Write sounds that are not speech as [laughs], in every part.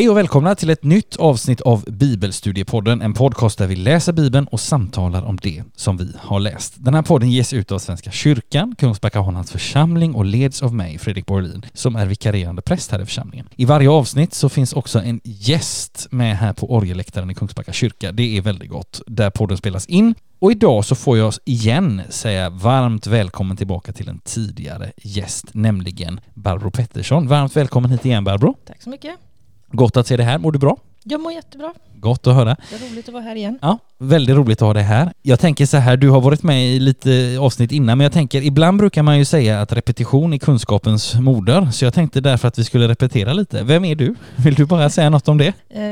Hej och välkomna till ett nytt avsnitt av Bibelstudiepodden, en podcast där vi läser Bibeln och samtalar om det som vi har läst. Den här podden ges ut av Svenska kyrkan, Kungsbacka Hollands församling och leds av mig, Fredrik Borlin, som är vikarierande präst här i församlingen. I varje avsnitt så finns också en gäst med här på orgelläktaren i Kungsbacka kyrka. Det är väldigt gott, där podden spelas in. Och idag så får jag igen säga varmt välkommen tillbaka till en tidigare gäst, nämligen Barbro Pettersson. Varmt välkommen hit igen Barbro. Tack så mycket. Gott att se dig här. Mår du bra? Jag mår jättebra. Gott att höra. Det är roligt att vara här igen. Ja, väldigt roligt att ha dig här. Jag tänker så här, du har varit med i lite avsnitt innan, men jag tänker ibland brukar man ju säga att repetition är kunskapens moder, så jag tänkte därför att vi skulle repetera lite. Vem är du? Vill du bara säga något om det? Eh,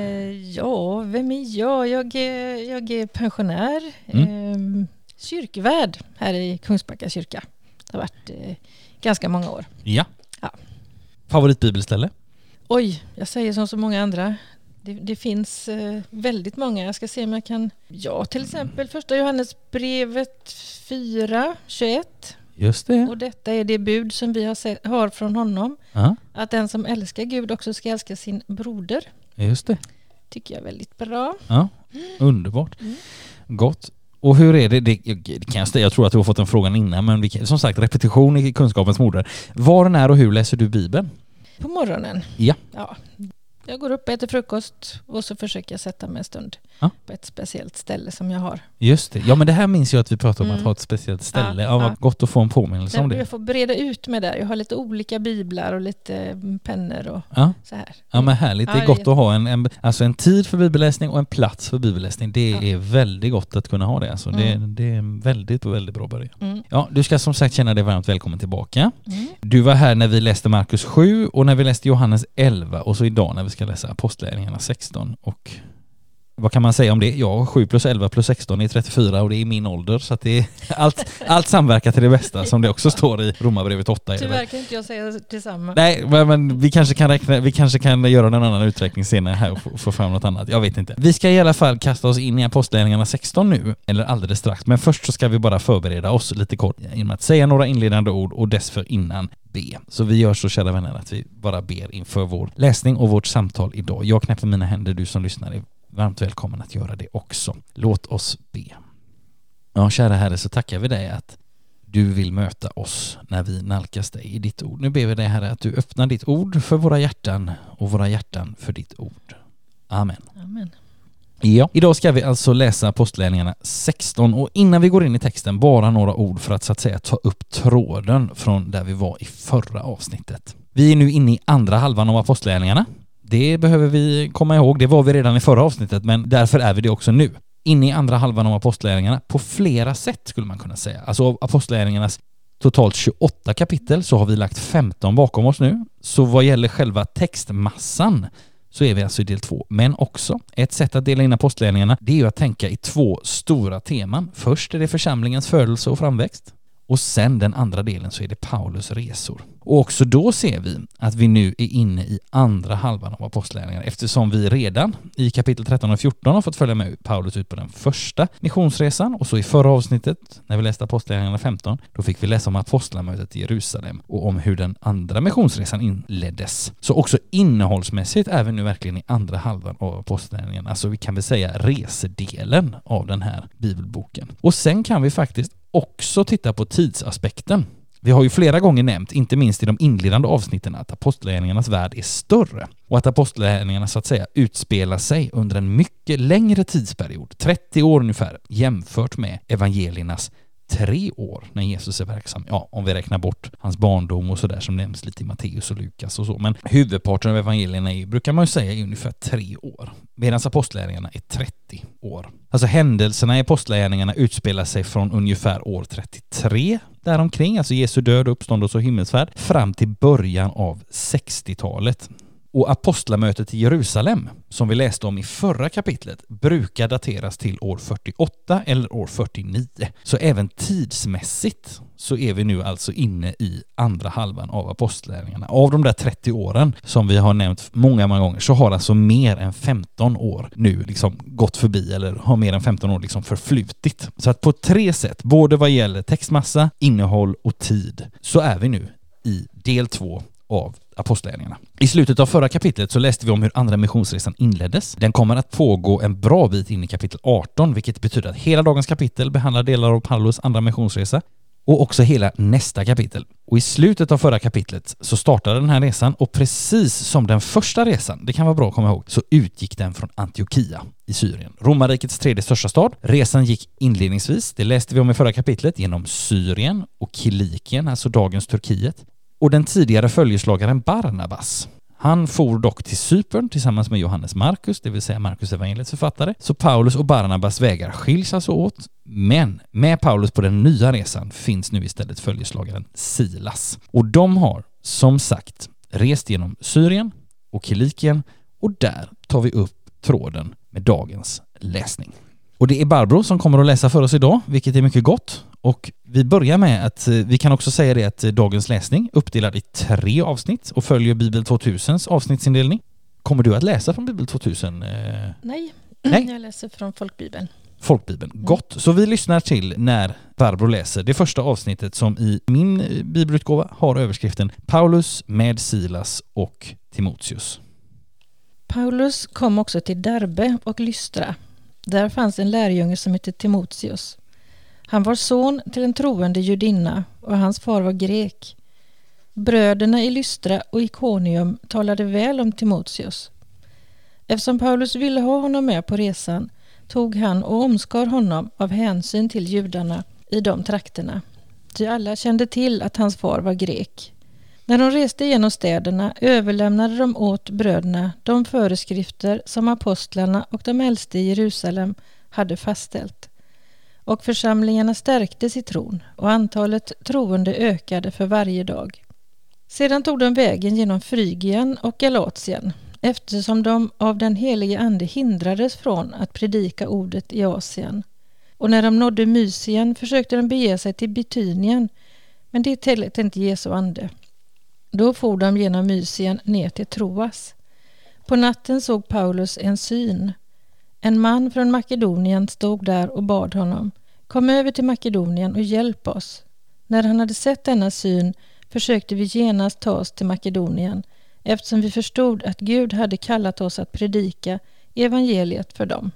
ja, vem är jag? Jag är, jag är pensionär, Mm. eh, kyrkvärd här i Kungsbacka kyrka. Det har varit eh, ganska många år. Ja. Ja. Favoritbibelställe? Oj, jag säger som så många andra. Det, det finns eh, väldigt många. Jag ska se om jag kan... Ja, till exempel första Johannesbrevet 4, 21. Just det. Och detta är det bud som vi har, se- har från honom. Ja, Att den som älskar Gud också ska älska sin broder. just det. Tycker jag är väldigt bra. Ja, underbart. Mm. Gott. Och hur är det, det, det kan jag, jag tror att du har fått den frågan innan, men vi, som sagt, repetition är kunskapens moder. Var, när och hur läser du Bibeln? På morgonen? Ja. ja. Jag går upp, äter frukost och så försöker jag sätta mig en stund Ja. på ett speciellt ställe som jag har. Just det. Ja, men det här minns jag att vi pratade om, Mm. att ha ett speciellt ställe. Ja, Ja, vad gott att få en påminnelse om Men det. jag får breda ut mig där. Jag har lite olika biblar och lite mm, pennor och Ja. så här. Ja men härligt, det är gott det att ha en, en, alltså en tid för bibelläsning och en plats för bibelläsning. Det är väldigt gott att kunna ha det. Alltså. Det, Mm. det är en väldigt, väldigt bra början. Mm. Ja, du ska som sagt känna dig varmt välkommen tillbaka. Mm. Du var här när vi läste Markus 7 och när vi läste Johannes 11 och så idag när vi ska läsa Apostlagärningarna 16 och vad kan man säga om det? Ja, 7 plus 11 plus 16 är 34 och det är min ålder så att det är [laughs] allt, allt samverkar till det bästa som det också står i Romarbrevet 8. är det väl? Tyvärr kan inte jag säga detsamma. Nej, men, vi, kanske kan räkna, vi kanske kan göra en annan uträkning senare här och få, fram något annat. Jag vet inte. Vi ska i alla fall kasta oss in i Apostlagärningarna 16 nu, eller alldeles strax. Men först så ska vi bara förbereda oss lite kort genom att säga några inledande ord och dessförinnan be. Så vi gör så kära vänner att vi bara ber inför vår läsning och vårt samtal idag. Jag knäpper mina händer, du som lyssnar varmt välkommen att göra det också. Låt oss be. Ja, kära Herre, så tackar vi dig att du vill möta oss när vi nalkas dig i ditt ord. Nu ber vi dig Herre att du öppnar ditt ord för våra hjärtan och våra hjärtan för ditt ord. Amen. Amen. Ja, idag ska vi alltså läsa Apostlagärningarna 16 och innan vi går in i texten bara några ord för att så att säga ta upp tråden från där vi var i förra avsnittet. Vi är nu inne i andra halvan av Apostlagärningarna. Det behöver vi komma ihåg, det var vi redan i förra avsnittet men därför är vi det också nu. Inne i andra halvan av Apostlagärningarna på flera sätt skulle man kunna säga. Alltså av Apostlagärningarnas totalt 28 kapitel så har vi lagt 15 bakom oss nu. Så vad gäller själva textmassan så är vi alltså i del två. Men också, ett sätt att dela in apostlagärningarna, det är ju att tänka i två stora teman. Först är det församlingens födelse och framväxt. Och sen den andra delen så är det Paulus resor. Och också då ser vi att vi nu är inne i andra halvan av apostlagärningarna eftersom vi redan i kapitel 13 och 14 har fått följa med Paulus ut på den första missionsresan och så i förra avsnittet när vi läste apostlagärningarna 15 då fick vi läsa om apostlamötet i Jerusalem och om hur den andra missionsresan inleddes. Så också innehållsmässigt är vi nu verkligen i andra halvan av apostlagärningarna, alltså vi kan väl säga resedelen av den här bibelboken. Och sen kan vi faktiskt också titta på tidsaspekten. Vi har ju flera gånger nämnt, inte minst i de inledande avsnitten, att apostlagärningarnas värld är större och att apostlagärningarna så att säga utspelar sig under en mycket längre tidsperiod, 30 år ungefär, jämfört med evangeliernas tre år när Jesus är verksam. Ja, om vi räknar bort hans barndom och sådär som nämns lite i Matteus och Lukas och så. Men huvudparten av evangelierna är, brukar man ju säga är ungefär tre år. Medan apostlagärningarna är 30 år. Alltså händelserna i apostlagärningarna utspelar sig från ungefär år 33 däromkring, alltså Jesu död, uppståndelse och himmelsfärd, fram till början av 60-talet. Och apostlamötet i Jerusalem, som vi läste om i förra kapitlet, brukar dateras till år 48 eller år 49. Så även tidsmässigt så är vi nu alltså inne i andra halvan av apostlärningarna. Av de där 30 åren som vi har nämnt många, många gånger så har alltså mer än 15 år nu liksom gått förbi eller har mer än 15 år liksom förflutit. Så att på tre sätt, både vad gäller textmassa, innehåll och tid, så är vi nu i del två av Apostlagärningarna. I slutet av förra kapitlet så läste vi om hur Andra missionsresan inleddes. Den kommer att pågå en bra bit in i kapitel 18, vilket betyder att hela dagens kapitel behandlar delar av Paulus andra missionsresa och också hela nästa kapitel. Och i slutet av förra kapitlet så startade den här resan och precis som den första resan, det kan vara bra att komma ihåg, så utgick den från Antiochia i Syrien. Romarrikets tredje största stad. Resan gick inledningsvis, det läste vi om i förra kapitlet, genom Syrien och Kilikien, alltså dagens Turkiet. Och den tidigare följeslagaren Barnabas, han for dock till Cypern tillsammans med Johannes Markus, det vill säga Markus evangeliets författare, så Paulus och Barnabas vägar skiljs alltså åt. Men med Paulus på den nya resan finns nu istället följeslagaren Silas. Och de har, som sagt, rest genom Syrien och Kilikien och där tar vi upp tråden med dagens läsning. Och det är Barbro som kommer att läsa för oss idag, vilket är mycket gott. Och vi börjar med att eh, vi kan också säga det att eh, dagens läsning uppdelad i tre avsnitt och följer Bibel 2000s avsnittsindelning. Kommer du att läsa från Bibel 2000? Eh? Nej, Nej. [clears throat] jag läser från Folkbibeln. Folkbibeln. Gott. Så vi lyssnar till när Barbro läser det första avsnittet som i min bibelutgåva har överskriften Paulus med Silas och Timoteus. Paulus kom också till Derbe och Lystra. Där fanns en lärjunge som hette Timoteus. Han var son till en troende judinna och hans far var grek. Bröderna i Lystra och Ikonium talade väl om Timoteus. Eftersom Paulus ville ha honom med på resan tog han och omskar honom av hänsyn till judarna i de trakterna. Ty alla kände till att hans far var grek. När de reste genom städerna överlämnade de åt bröderna de föreskrifter som apostlarna och de äldste i Jerusalem hade fastställt. Och församlingarna stärktes i tron och antalet troende ökade för varje dag. Sedan tog de vägen genom Frygien och Galatien eftersom de av den helige Ande hindrades från att predika ordet i Asien. Och när de nådde Mysien försökte de bege sig till Bitynien men det tillät inte Jesu ande. Då for de genom Mysien ner till Troas. På natten såg Paulus en syn. En man från Makedonien stod där och bad honom Kom över till Makedonien och hjälp oss. När han hade sett denna syn försökte vi genast ta oss till Makedonien eftersom vi förstod att Gud hade kallat oss att predika evangeliet för dem.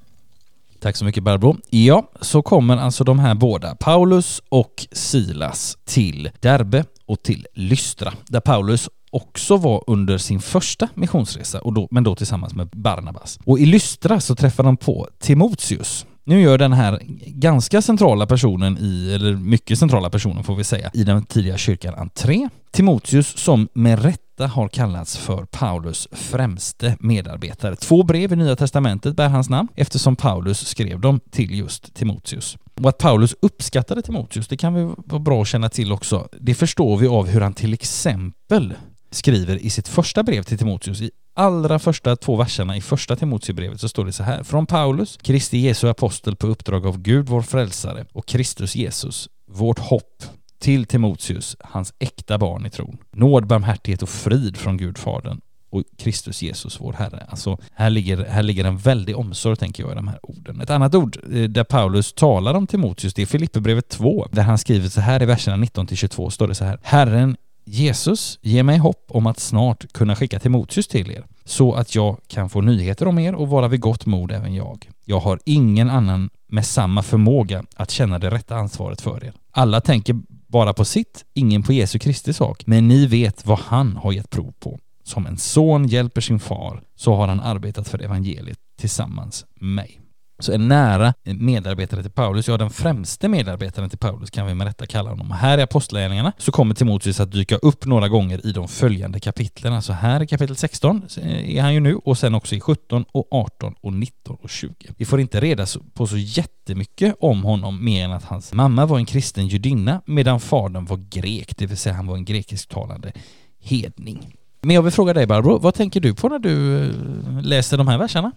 Tack så mycket Barbro. Ja, så kommer alltså de här båda, Paulus och Silas, till Derbe och till Lystra, där Paulus också var under sin första missionsresa, och då, men då tillsammans med Barnabas. Och i Lystra så träffar de på Timoteus. Nu gör den här ganska centrala personen i, eller mycket centrala personen får vi säga, i den tidiga kyrkan entré. Timoteus som med rätta har kallats för Paulus främste medarbetare. Två brev i Nya Testamentet bär hans namn eftersom Paulus skrev dem till just Timoteus. Och att Paulus uppskattade Timoteus, det kan vi vara bra att känna till också. Det förstår vi av hur han till exempel skriver i sitt första brev till Timoteus i allra första två verserna i första Timoteusbrevet så står det så här. Från Paulus, Kristi Jesu apostel på uppdrag av Gud vår frälsare och Kristus Jesus, vårt hopp, till Timoteus, hans äkta barn i tron. Nåd, barmhärtighet och frid från Gud Fadern och Kristus Jesus vår Herre. Alltså här ligger, här ligger en väldig omsorg tänker jag i de här orden. Ett annat ord eh, där Paulus talar om Timoteus det är Filipperbrevet 2 där han skriver så här i verserna 19-22 står det så här. Herren Jesus, ge mig hopp om att snart kunna skicka Timoteus till er, så att jag kan få nyheter om er och vara vid gott mod även jag. Jag har ingen annan med samma förmåga att känna det rätta ansvaret för er. Alla tänker bara på sitt, ingen på Jesu Kristi sak, men ni vet vad han har gett prov på. Som en son hjälper sin far, så har han arbetat för evangeliet tillsammans med mig. Så en nära medarbetare till Paulus, ja den främste medarbetaren till Paulus kan vi med rätta kalla honom. Här i Apostlagärningarna så kommer Timoteus att dyka upp några gånger i de följande kapitlen. Så här i kapitel 16 eh, är han ju nu och sen också i 17 och 18 och 19 och 20. Vi får inte reda på så jättemycket om honom mer än att hans mamma var en kristen judinna medan fadern var grek, det vill säga han var en grekisktalande hedning. Men jag vill fråga dig Barbro, vad tänker du på när du eh, läser de här verserna?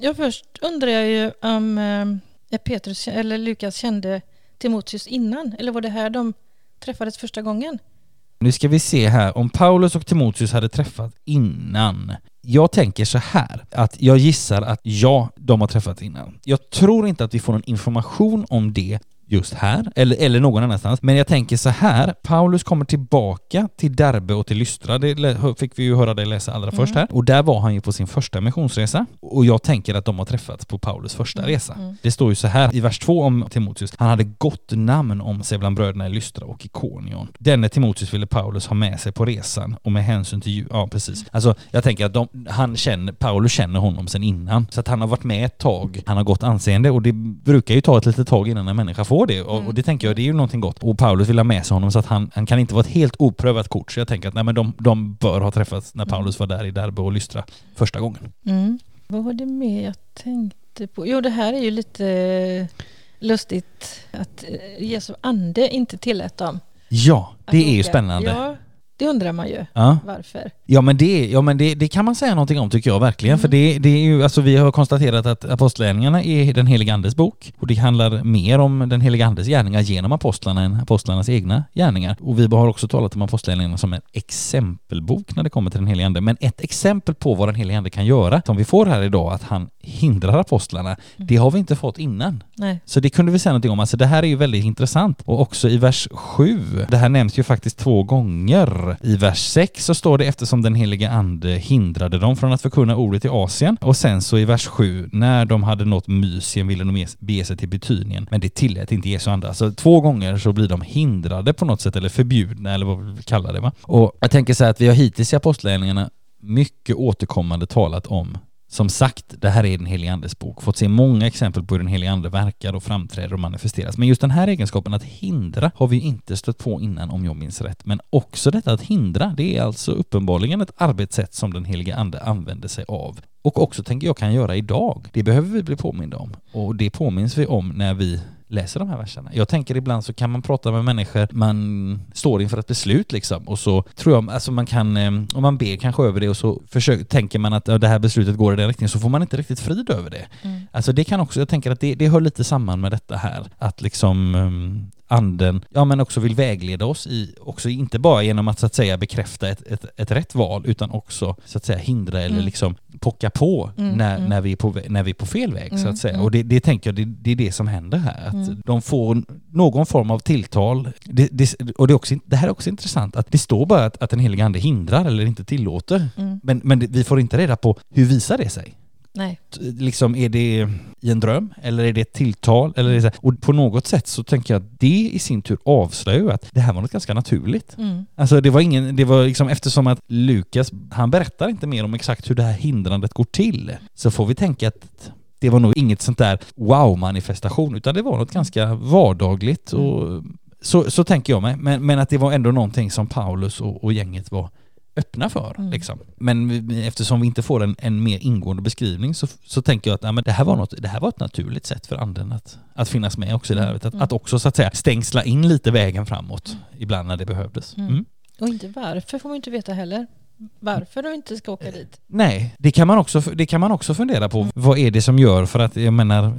Ja, först undrar jag ju om eh, Petrus eller Lukas kände Timoteus innan, eller var det här de träffades första gången? Nu ska vi se här, om Paulus och Timoteus hade träffat innan. Jag tänker så här, att jag gissar att ja, de har träffat innan. Jag tror inte att vi får någon information om det just här, eller, eller någon annanstans. Men jag tänker så här, Paulus kommer tillbaka till Derbe och till Lystra, det fick vi ju höra dig läsa allra först här. Och där var han ju på sin första missionsresa. Och jag tänker att de har träffats på Paulus första resa. Det står ju så här i vers 2 om Timoteus, han hade gott namn om sig bland bröderna i Lystra och Ikonion. Denne Timoteus ville Paulus ha med sig på resan och med hänsyn till, ja precis. Alltså jag tänker att de, han känner, Paulus känner honom sedan innan. Så att han har varit med ett tag, han har gott anseende och det brukar ju ta ett litet tag innan en människa får det. Och, och det tänker jag, det är ju någonting gott. Och Paulus vill ha med sig honom så att han, han kan inte vara ett helt oprövat kort. Så jag tänker att nej, men de, de bör ha träffats när Paulus var där i Derbe och Lystra första gången. Mm. Vad var det mer jag tänkte på? Jo, det här är ju lite lustigt att eh, Jesu ande inte tillät dem. Ja, det är ju spännande. Ja, det undrar man ju. Ja. Varför? Ja men, det, ja, men det, det kan man säga någonting om tycker jag verkligen. Mm. För det, det är ju, alltså vi har konstaterat att apostlagärningarna är den heliga andes bok. Och det handlar mer om den heliga andes gärningar genom apostlarna än apostlarnas egna gärningar. Och vi har också talat om apostlagärningarna som en exempelbok när det kommer till den heliga ande. Men ett exempel på vad den heliga ande kan göra, som vi får här idag, att han hindrar apostlarna, det har vi inte fått innan. Nej. Så det kunde vi säga någonting om. Alltså det här är ju väldigt intressant. Och också i vers 7, det här nämns ju faktiskt två gånger. I vers 6 så står det eftersom den helige ande hindrade dem från att förkunna ordet i Asien. Och sen så i vers 7, när de hade nått Mysien ville de bege sig till Betynien. Men det tillät inte Jesu ande. Så två gånger så blir de hindrade på något sätt, eller förbjudna eller vad vi vill kalla det va. Och jag tänker så här att vi har hittills i apostlagärningarna mycket återkommande talat om som sagt, det här är den helige Andes bok. Fått se många exempel på hur den helige Ande verkar och framträder och manifesteras. Men just den här egenskapen att hindra har vi inte stött på innan om jag minns rätt. Men också detta att hindra, det är alltså uppenbarligen ett arbetssätt som den helige Ande använder sig av. Och också tänker jag kan göra idag. Det behöver vi bli påminda om. Och det påminns vi om när vi läser de här verserna. Jag tänker ibland så kan man prata med människor, man står inför ett beslut liksom och så tror jag, alltså man kan, eh, om man ber kanske över det och så försöker, tänker man att ja, det här beslutet går i den riktningen så får man inte riktigt frid över det. Mm. Alltså det kan också, jag tänker att det, det hör lite samman med detta här, att liksom um, anden, ja men också vill vägleda oss i, också inte bara genom att så att säga bekräfta ett, ett, ett rätt val utan också så att säga hindra eller Mm. liksom pocka på Mm, när, mm. när, vi är på, när vi är på fel väg så Mm, att säga. mm. Och det, det tänker jag, det, det är det som händer här. Att Mm. de får någon form av tilltal. Det, det, och det, är också, det här är också intressant, att det står bara att, att den heliga ande hindrar eller inte tillåter. Mm. Men, men vi får inte reda på hur visar det sig? Nej. Liksom är det i en dröm eller är det ett tilltal? Eller är det? Och på något sätt så tänker jag att det i sin tur avslöjar ju att det här var något ganska naturligt. Mm. Alltså det var ingen, det var liksom eftersom att Lukas, han berättar inte mer om exakt hur det här hindrandet går till. Så får vi tänka att det var nog inget sånt där wow-manifestation utan det var något ganska vardagligt och så, så tänker jag mig. Men, men att det var ändå någonting som Paulus och, och gänget var öppna för. Mm. Liksom. Men vi- eftersom vi inte får en, en mer ingående beskrivning så, så tänker jag att ja, men det, här var något, det här var ett naturligt sätt för anden att, att finnas med också i det här. Att, Mm. att också så att säga stängsla in lite vägen framåt ibland när det behövdes. Mm. Mm. Och inte varför får man inte veta heller. Varför de inte ska åka dit. Nej, det kan, man också, det kan man också fundera på. Vad är det som gör, för att jag menar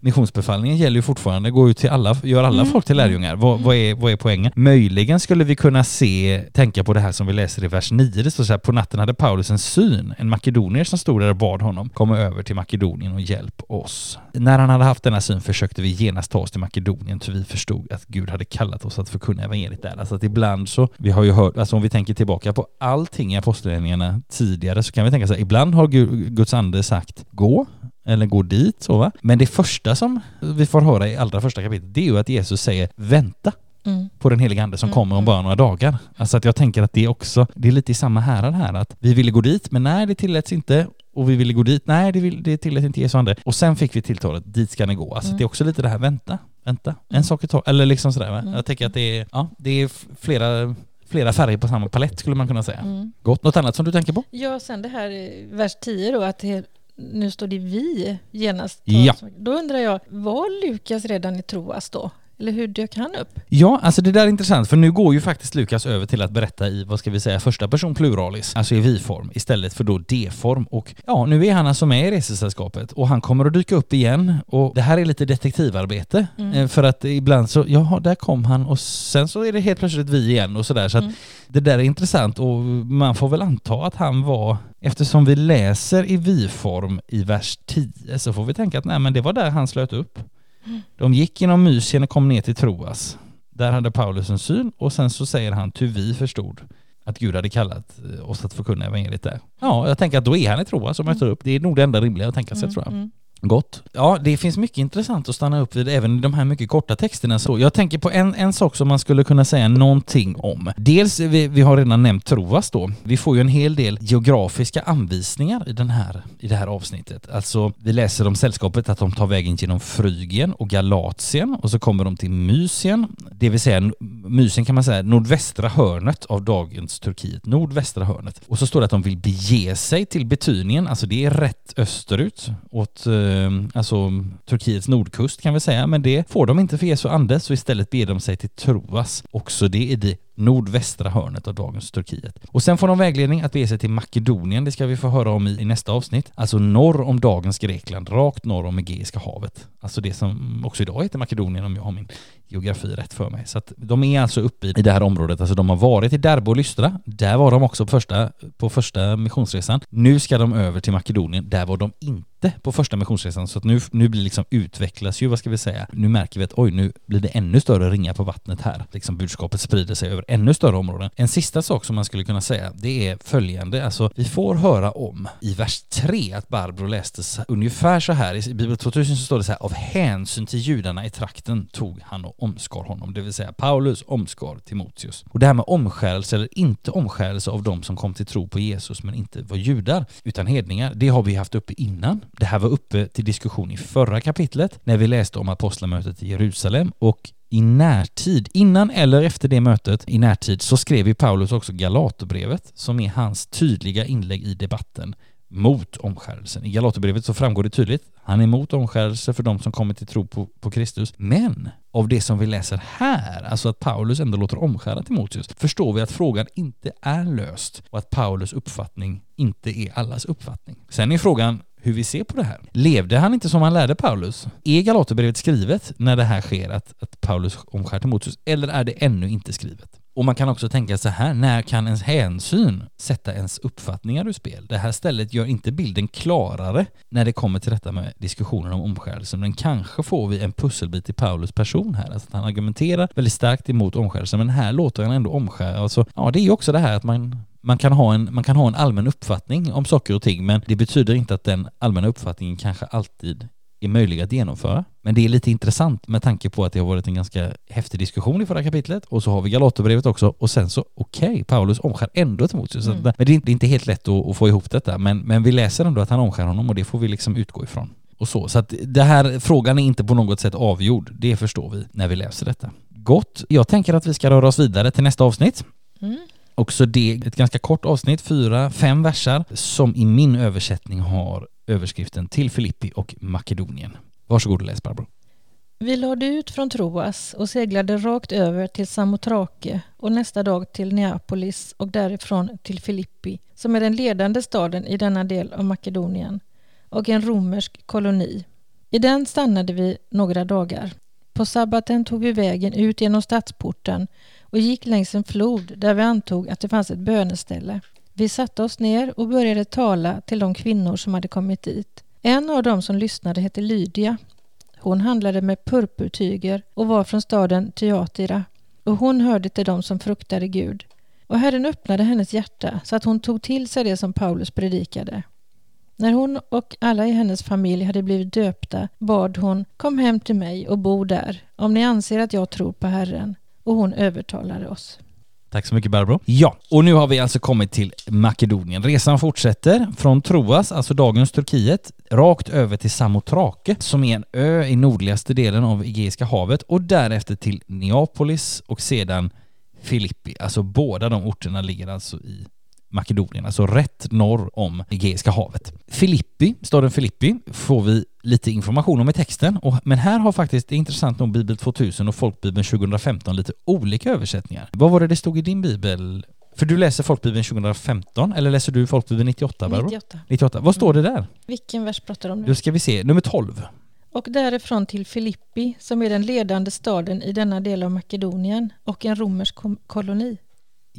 missionsbefallningen gäller ju fortfarande, går ut till alla, gör alla Mm. folk till lärjungar. Vad, vad, är, vad är poängen? Möjligen skulle vi kunna se, tänka på det här som vi läser i vers 9. Det står så här, på natten hade Paulus en syn, en makedonier som stod där och bad honom komma över till Makedonien och hjälp oss. När han hade haft denna syn försökte vi genast ta oss till Makedonien, för vi förstod att Gud hade kallat oss att förkunna evangeliet där. Alltså att ibland så, vi har ju hört, alltså om vi tänker tillbaka på allting i apostlagärningarna tidigare så kan vi tänka så här, ibland har Gud, Guds ande sagt gå, eller gå dit så va. Men det första som vi får höra i allra första kapitlet det är ju att Jesus säger vänta Mm. på den heliga ande som Mm, kommer om mm. bara några dagar. Alltså att jag tänker att det är också, det är lite i samma härad här att vi ville gå dit men nej det tilläts inte och vi ville gå dit, nej det, vill, det tillät inte Jesu ande. Och sen fick vi tilltalet, dit ska ni gå. Alltså Mm. det är också lite det här, vänta, vänta, en Mm. sak i taget, eller liksom sådär va. Mm. Jag tänker att det är, ja, det är flera, flera färger på samma palett skulle man kunna säga. Mm. Gott, något annat som du tänker på? Ja, sen det här vers 10 då, att det, nu står det vi genast. Ja. Då undrar jag, var Lukas redan i Troas då? Eller hur dök han upp? Ja, alltså det där är intressant för nu går ju faktiskt Lukas över till att berätta i, vad ska vi säga, första person pluralis, alltså i vi-form istället för då d-form och ja, nu är han alltså med i resesällskapet och han kommer att dyka upp igen och det här är lite detektivarbete Mm. eh, för att ibland så, jaha, där kom han och sen så är det helt plötsligt vi igen och sådär så att Mm. det där är intressant och man får väl anta att han var, eftersom vi läser i vi-form i vers 10 så får vi tänka att nej men det var där han slöt upp. De gick genom Mysien och kom ner till Troas. Där hade Paulus en syn och sen så säger han, ty vi förstod att Gud hade kallat eh, oss att förkunna evangeliet där. Ja, jag tänker att då är han i Troas som möter upp. Det är nog det enda rimliga att tänka sig tror jag. Mm. Gott. Ja, det finns mycket intressant att stanna upp vid även i de här mycket korta texterna. Så jag tänker på en, en sak som man skulle kunna säga någonting om. Dels, vi, vi har redan nämnt Trovas då. Vi får ju en hel del geografiska anvisningar i, den här, i det här avsnittet. Alltså, vi läser om sällskapet att de tar vägen genom Frygien och Galatien och så kommer de till Mysien, det vill säga Mysien kan man säga nordvästra hörnet av dagens Turkiet, nordvästra hörnet. Och så står det att de vill bege sig till Betynien, alltså det är rätt österut åt eh, Ehm, alltså Turkiets nordkust kan vi säga, men det får de inte för Jesu ande, så istället ber de sig till Troas, också det är det nordvästra hörnet av dagens Turkiet. Och sen får de vägledning att bege sig till Makedonien, det ska vi få höra om i, i nästa avsnitt, alltså norr om dagens Grekland, rakt norr om Egeiska havet. Alltså det som också idag heter Makedonien om jag har min geografi rätt för mig. Så att de är alltså uppe i det här området, alltså de har varit i Derbe och Lystra, där var de också på första, på första missionsresan. Nu ska de över till Makedonien, där var de inte på första missionsresan, så att nu, nu blir liksom utvecklas ju, vad ska vi säga, nu märker vi att oj, nu blir det ännu större ringar på vattnet här. Liksom budskapet sprider sig över ännu större områden. En sista sak som man skulle kunna säga, det är följande, alltså vi får höra om i vers 3 att Barbro läste ungefär så här, i Bibel 2000 så står det så här, av hänsyn till judarna i trakten tog han och omskar honom, det vill säga Paulus omskar Timoteus. Och det här med omskärelse eller inte omskärelse av de som kom till tro på Jesus men inte var judar utan hedningar, det har vi haft uppe innan. Det här var uppe till diskussion i förra kapitlet när vi läste om apostlamötet i Jerusalem och i närtid, innan eller efter det mötet i närtid, så skrev ju Paulus också Galaterbrevet som är hans tydliga inlägg i debatten mot omskärelsen. I Galaterbrevet så framgår det tydligt, han är emot omskärelse för de som kommer till tro på, på Kristus. Men av det som vi läser här, alltså att Paulus ändå låter omskära Timoteus, förstår vi att frågan inte är löst och att Paulus uppfattning inte är allas uppfattning. Sen är frågan hur vi ser på det här. Levde han inte som han lärde Paulus? Är Galaterbrevet skrivet när det här sker, att, att Paulus omskär Timoteus, eller är det ännu inte skrivet? Och man kan också tänka så här, när kan ens hänsyn sätta ens uppfattningar ur spel? Det här stället gör inte bilden klarare när det kommer till detta med diskussionen om omskärelse, men kanske får vi en pusselbit i Paulus person här, alltså att han argumenterar väldigt starkt emot omskärelse, men här låter han ändå omskära. Alltså, ja, det är ju också det här att man man kan, ha en, man kan ha en allmän uppfattning om saker och ting, men det betyder inte att den allmänna uppfattningen kanske alltid är möjlig att genomföra. Men det är lite intressant med tanke på att det har varit en ganska häftig diskussion i förra kapitlet och så har vi Galaterbrevet också och sen så okej, okay, Paulus omskär ändå Timoteus. Mm. Men det är, inte, helt lätt att, att, få ihop detta men, men vi läser ändå att han omskär honom och det får vi liksom utgå ifrån. Och så. så att det här frågan är inte på något sätt avgjord. Det förstår vi när vi läser detta. Gott. Jag tänker att vi ska röra oss vidare till nästa avsnitt. Mm. Också det ett ganska kort avsnitt, fyra, fem versar, som i min översättning har överskriften till Filippi och Makedonien. Varsågod och läs Barbro. Vi lade ut från Troas och seglade rakt över till Samotrake och nästa dag till Neapolis och därifrån till Filippi som är den ledande staden i denna del av Makedonien och en romersk koloni. I den stannade vi några dagar. På sabbaten tog vi vägen ut genom stadsporten och gick längs en flod där vi antog att det fanns ett böneställe. Vi satte oss ner och började tala till de kvinnor som hade kommit dit. En av dem som lyssnade hette Lydia. Hon handlade med purpurtyger och var från staden Tyatira och hon hörde till dem som fruktade Gud. Och Herren öppnade hennes hjärta så att hon tog till sig det som Paulus predikade. När hon och alla i hennes familj hade blivit döpta bad hon Kom hem till mig och bo där om ni anser att jag tror på Herren. Och hon övertalade oss. Tack så mycket Barbro. Ja, och nu har vi alltså kommit till Makedonien. Resan fortsätter från Troas, alltså dagens Turkiet, rakt över till Samotrake som är en ö i nordligaste delen av Egeiska havet och därefter till Neapolis och sedan Filippi. Alltså båda de orterna ligger alltså i Makedonien, alltså rätt norr om Egeiska havet. Filippi, staden Filippi, får vi lite information om i texten, och, men här har faktiskt, intressant nog, Bibel 2000 och Folkbibeln 2015 lite olika översättningar. Vad var det det stod i din bibel? För du läser Folkbibeln 2015, eller läser du Folkbibeln 98? Barbro? 98. 98. Vad står det där? Vilken vers pratar du om nu? Då ska vi se, nummer 12. Och därifrån till Filippi, som är den ledande staden i denna del av Makedonien och en romersk koloni.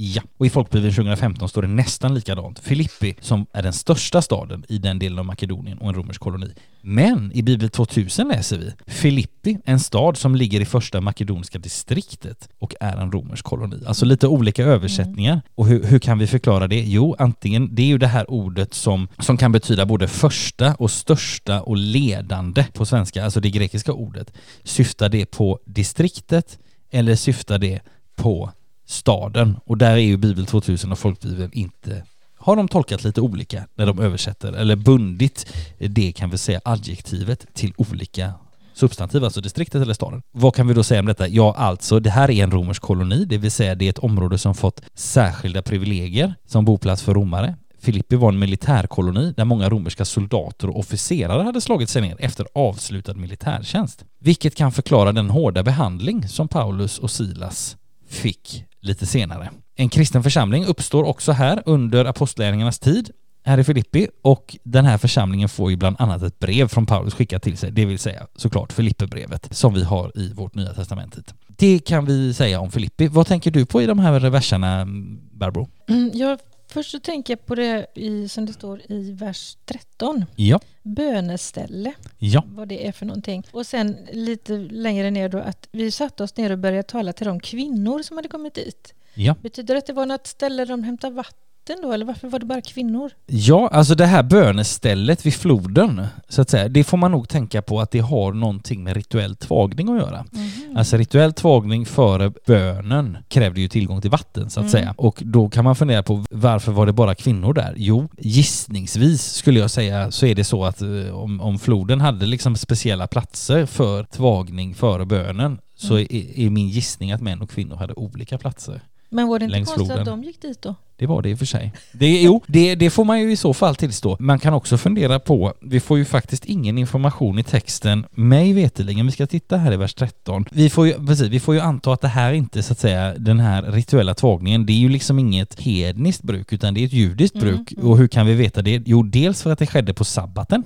Ja, och i Folkbibeln 2015 står det nästan likadant. Filippi, som är den största staden i den delen av Makedonien och en romersk koloni. Men i Bibel 2000 läser vi Filippi, en stad som ligger i första makedoniska distriktet och är en romersk koloni. Alltså lite olika översättningar. Mm. Och hur, hur, kan vi förklara det? Jo, antingen, det är ju det här ordet som, som kan betyda både första och största och ledande på svenska, alltså det grekiska ordet. Syftar det på distriktet eller syftar det på staden. Och där är ju Bibel 2000 och Folkbibeln inte har de tolkat lite olika när de översätter, eller bundit det kan vi säga adjektivet till olika substantiv, alltså distriktet eller staden. Vad kan vi då säga om detta? Ja, alltså det här är en romersk koloni, det vill säga det är ett område som fått särskilda privilegier som boplats för romare. Filippi var en militärkoloni där många romerska soldater och officerare hade slagit sig ner efter avslutad militärtjänst. Vilket kan förklara den hårda behandling som Paulus och Silas fick lite senare. En kristen församling uppstår också här under apostlärningarnas tid här i Filippi och den här församlingen får ju bland annat ett brev från Paulus skickat till sig, det vill säga såklart Filipperbrevet som vi har i vårt nya testamentet. Det kan vi säga om Filippi. Vad tänker du på i de här verserna, Barbro? Mm, jag Först så tänker jag på det i, som det står i vers 13. Ja. Böneställe. Ja. Vad det är för någonting. Och sen lite längre ner då att vi satte oss ner och började tala till de kvinnor som hade kommit dit. Ja. Betyder det att det var något ställe där de hämtade vatten vatten då, eller varför var det bara kvinnor? Ja, alltså det här bönestället vid floden, så att säga, det får man nog tänka på att det har någonting med rituell tvagning att göra. Mm. Alltså rituell tvagning före bönen krävde ju tillgång till vatten, så att mm. säga. Och då kan man fundera på varför var det bara kvinnor där? Jo, gissningsvis skulle jag säga så är det så att eh, om, om floden hade liksom speciella platser för tvagning före bönen så mm. är, är min gissning att män och kvinnor hade olika platser. Men var det inte konstigt floden. att de gick dit då? Det var det i och för sig. Det, jo, det, det får man ju i så fall tillstå. Man kan också fundera på, vi får ju faktiskt ingen information i texten, mig veteligen, vi ska titta här i vers 13. Vi får ju, precis, vi får ju anta att det här inte så att säga, den här rituella tvagningen, det är ju liksom inget hedniskt bruk, utan det är ett judiskt mm, bruk. Mm. Och hur kan vi veta det? Jo, dels för att det skedde på sabbaten,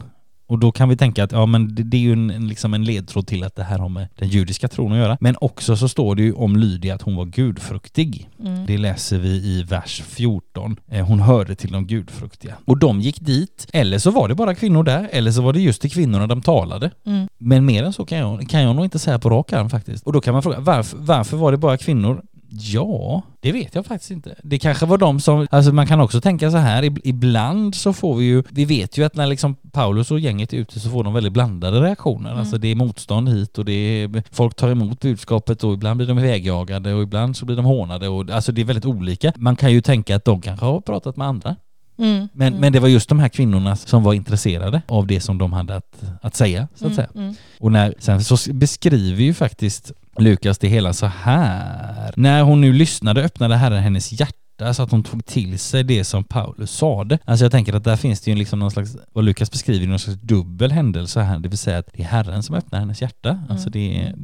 och då kan vi tänka att ja, men det, det är ju en, liksom en ledtråd till att det här har med den judiska tron att göra. Men också så står det ju om Lydia att hon var gudfruktig. Mm. Det läser vi i vers 14. Eh, hon hörde till de gudfruktiga. Och de gick dit, eller så var det bara kvinnor där, eller så var det just till kvinnorna de talade. Mm. Men mer än så kan jag, kan jag nog inte säga på rak arm faktiskt. Och då kan man fråga, varför, varför var det bara kvinnor? Ja, det vet jag faktiskt inte. Det kanske var de som, alltså man kan också tänka så här, ibland så får vi ju, vi vet ju att när liksom Paulus och gänget är ute så får de väldigt blandade reaktioner. Mm. Alltså det är motstånd hit och det är, folk tar emot budskapet och ibland blir de vägjagade och ibland så blir de hånade och alltså det är väldigt olika. Man kan ju tänka att de kanske har pratat med andra. Mm, men, mm. men det var just de här kvinnorna som var intresserade av det som de hade att, att säga, så att mm, säga. Mm. Och när, sen så beskriver ju faktiskt Lukas det hela så här. När hon nu lyssnade öppnade Herren hennes hjärta så att hon tog till sig det som Paulus sade. Alltså jag tänker att där finns det ju liksom någon slags, vad Lukas beskriver, någon slags dubbel händelse här, det vill säga att det är Herren som öppnar hennes hjärta. Mm. Alltså det är,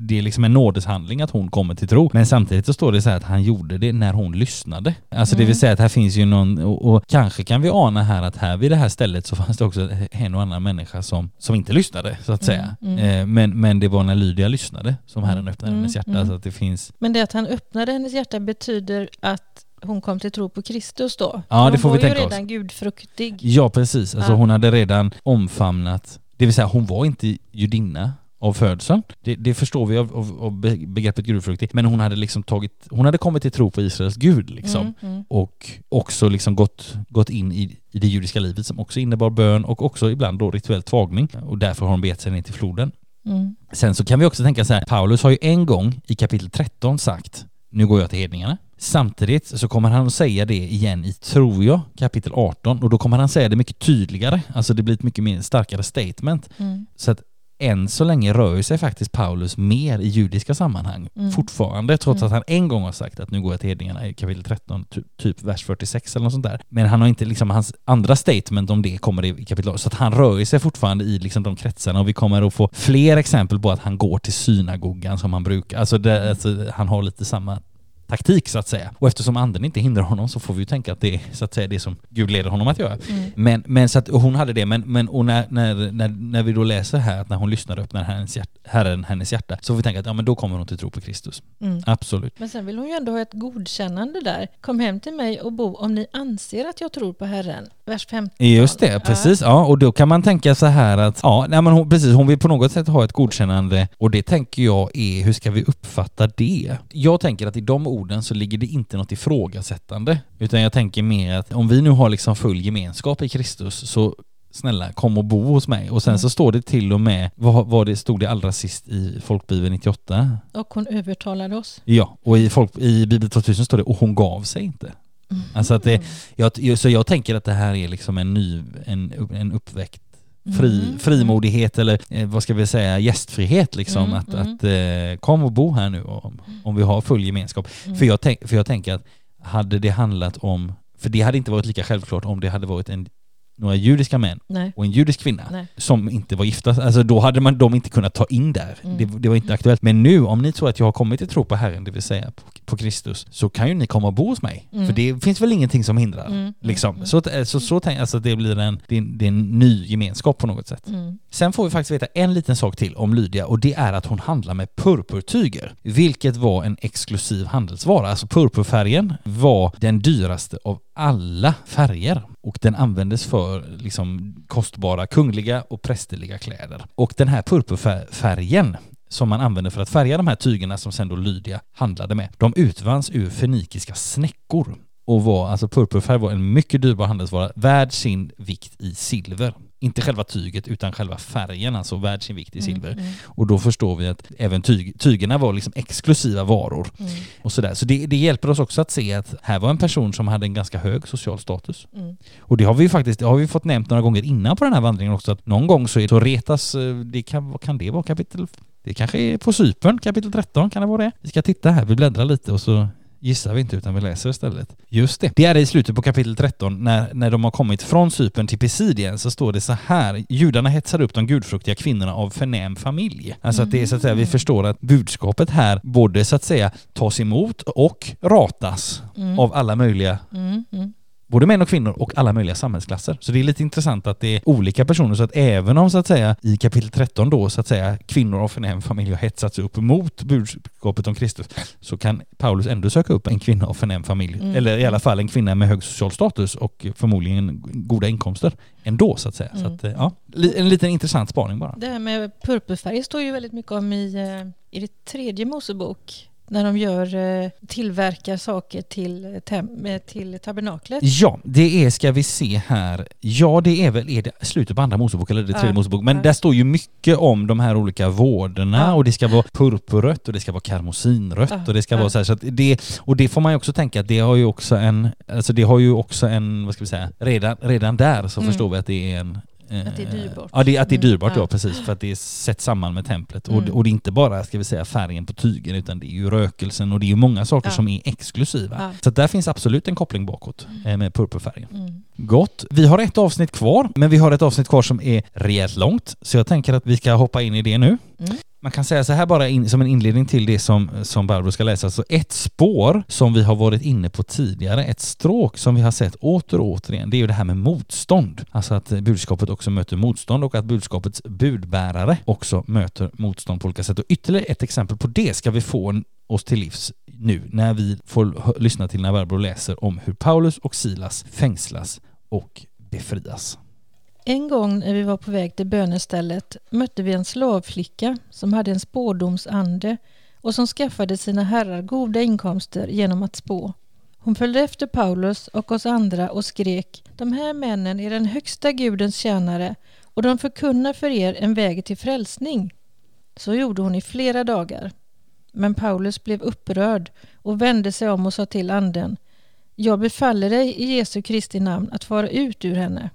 det är liksom en nådeshandling att hon kommer till tro. Men samtidigt så står det så här att han gjorde det när hon lyssnade. Alltså mm. det vill mm. säga att här finns ju någon, och, och, kanske kan vi ana här att här vid det här stället så fanns det också en och annan människa som, som inte lyssnade så att säga. Mm. Mm. Men, men det var när Lydia lyssnade som Herren mm. öppnade hennes hjärta. Mm. Så att det finns... Men det att han öppnade hennes hjärta betyder att hon kom till tro på Kristus då? Ja, det får vi tänka oss. Hon var ju redan gudfruktig. Ja, precis. Alltså ja. hon hade redan omfamnat, det vill säga hon var inte judinna av födseln. Det, det, förstår vi av, av, av begreppet gudfruktig. Men hon hade liksom tagit, hon hade kommit till tro på Israels gud liksom. Mm, mm. Och också liksom gått, gått in i, i det judiska livet som också innebar bön och också ibland då rituell tvagning. Och därför har hon bet sig ner till floden. Mm. Sen så kan vi också tänka så här, Paulus har ju en gång i kapitel 13 sagt nu går jag till hedningarna. Samtidigt så kommer han att säga det igen i, tror jag, kapitel 18 och då kommer han säga det mycket tydligare. Alltså det blir ett mycket mer starkare statement. Mm. Så att än så länge rör sig faktiskt Paulus mer i judiska sammanhang mm. fortfarande, trots mm. att han en gång har sagt att nu går jag till hedningarna i kapitel 13, typ vers 46 eller något sånt där. Men han har inte liksom, hans andra statement om det kommer i kapitel 8, så att han rör sig fortfarande i liksom de kretsarna och vi kommer att få fler exempel på att han går till synagogan som han brukar. Alltså, det, alltså han har lite samma taktik så att säga. Och eftersom anden inte hindrar honom så får vi ju tänka att det är så att säga det som Gud leder honom att göra. Mm. Men, men så att hon hade det, men, men och när, när, när, när vi då läser här att när hon lyssnar och öppnar hennes hjärta, Herren hennes hjärta så får vi tänka att ja men då kommer hon till tro på Kristus. Mm. Absolut. Men sen vill hon ju ändå ha ett godkännande där. Kom hem till mig och bo om ni anser att jag tror på Herren. Vers 15. Just det, precis. Ja, och då kan man tänka så här att, ja, nej men hon, precis, hon vill på något sätt ha ett godkännande och det tänker jag är, hur ska vi uppfatta det? Jag tänker att i de orden så ligger det inte något ifrågasättande, utan jag tänker mer att om vi nu har liksom full gemenskap i Kristus så snälla kom och bo hos mig. Och sen Mm. så står det till och med, vad, vad det stod det allra sist i Folkbibeln 98? Och hon övertalade oss. Ja, och i, folk, i Bibel 2000 står det och hon gav sig inte. Mm. Alltså att det, jag, så jag tänker att det här är liksom en ny, en, en uppväckt fri, Mm. frimodighet eller eh, vad ska vi säga, gästfrihet liksom. Mm, att mm. att eh, kom och bo här nu om, om vi har full gemenskap. Mm. För, jag tänk, för jag tänker att hade det handlat om, för det hade inte varit lika självklart om det hade varit en, några judiska män Nej. och en judisk kvinna Nej. som inte var gifta. Alltså då hade man dem inte kunnat ta in där. Mm. Det, det var inte aktuellt. Men nu, om ni tror att jag har kommit till tro på Herren, det vill säga på, på Kristus, så kan ju ni komma och bo hos mig. Mm. För det finns väl ingenting som hindrar. Mm. Liksom. Mm. Så, att- så, så tänk, alltså det blir en, det är, en- det är en ny gemenskap på något sätt. Mm. Sen får vi faktiskt veta en liten sak till om Lydia och det är att hon handlar med purpurtyger, vilket var en exklusiv handelsvara. Alltså purpurfärgen var den dyraste av alla färger och den användes för liksom kostbara kungliga och prästerliga kläder. Och den här purpurfärgen som man använde för att färga de här tygerna som sen då Lydia handlade med, de utvanns ur fenikiska snäckor och var, alltså purpurfärg var en mycket dyrbar handelsvara, värd sin vikt i silver. Inte själva tyget utan själva färgen, alltså värd sin vikt i silver. Mm. Och då förstår vi att även tyg, tygerna var liksom exklusiva varor. Mm. Och sådär. Så det, det hjälper oss också att se att här var en person som hade en ganska hög social status. Mm. Och det har vi faktiskt, det har vi fått nämnt några gånger innan på den här vandringen också, att någon gång så, är, så retas, eh, det kan, vad kan det vara kapitel, det kanske är på Cypern, kapitel 13, kan det vara det? Vi ska titta här, vi bläddrar lite och så gissar vi inte utan vi läser istället. Just det. Det är i slutet på kapitel 13 när, när de har kommit från Cypern till Pisidien så står det så här. Judarna hetsade upp de gudfruktiga kvinnorna av förnäm familj. Alltså att det är så att säga, vi förstår att budskapet här både så att säga tas emot och ratas Mm. av alla möjliga Mm. Mm. Både män och kvinnor och alla möjliga samhällsklasser. Så det är lite intressant att det är olika personer så att även om så att säga i kapitel 13 då så att säga kvinnor av förnäm familj har hetsats upp mot budskapet om Kristus så kan Paulus ändå söka upp en kvinna av förnäm familj Mm. eller i alla fall en kvinna med hög social status och förmodligen goda inkomster ändå så att säga. Så Mm. att, eh, ja, en liten intressant spaning bara. Det här med purpurfärg står ju väldigt mycket om i, eh, i det tredje Mosebok. När de gör, eh, tillverkar saker till, eh, till tabernaklet. Ja, det är, ska vi se här, ja det är väl, är det slutet på andra Mosebok eller det tredje Ja. Mosebok, men Ja. där står ju mycket om de här olika vårderna Ja. och det ska vara purpurrött och det ska vara karmosinrött Ja. och det ska vara så här, så att det, och det får man ju också tänka att det har ju också en, alltså det har ju också en, vad ska vi säga, redan, redan där så Mm. förstår vi att det är en Att det är dyrbart. Ja, det, att det är Mm, dyrbart ja. ja. precis. För att det är sett samman med templet. Och, Mm. och det är inte bara, ska vi säga, färgen på tygen utan det är ju rökelsen och det är ju många saker Ja. som är exklusiva. Ja. Så där finns absolut en koppling bakåt eh, med purpurfärgen. Mm. Gott. Vi har ett avsnitt kvar, men vi har ett avsnitt kvar som är rejält långt. Så jag tänker att vi ska hoppa in i det nu. Man kan säga så här bara in, som en inledning till det som, som Barbro ska läsa. Så ett spår som vi har varit inne på tidigare, ett stråk som vi har sett åter och återigen, det är ju det här med motstånd. Alltså att budskapet också möter motstånd och att budskapets budbärare också möter motstånd på olika sätt. Och ytterligare ett exempel på det ska vi få oss till livs nu när vi får lyssna till när Barbro läser om hur Paulus och Silas fängslas och befrias. En gång när vi var på väg till bönestället mötte vi en slavflicka som hade en spådomsande och som skaffade sina herrar goda inkomster genom att spå. Hon följde efter Paulus och oss andra och skrek De här männen är den högsta gudens tjänare och de förkunnar för er en väg till frälsning. Så gjorde hon i flera dagar. Men Paulus blev upprörd och vände sig om och sa till anden Jag befaller dig i Jesu Kristi namn att fara ut ur henne.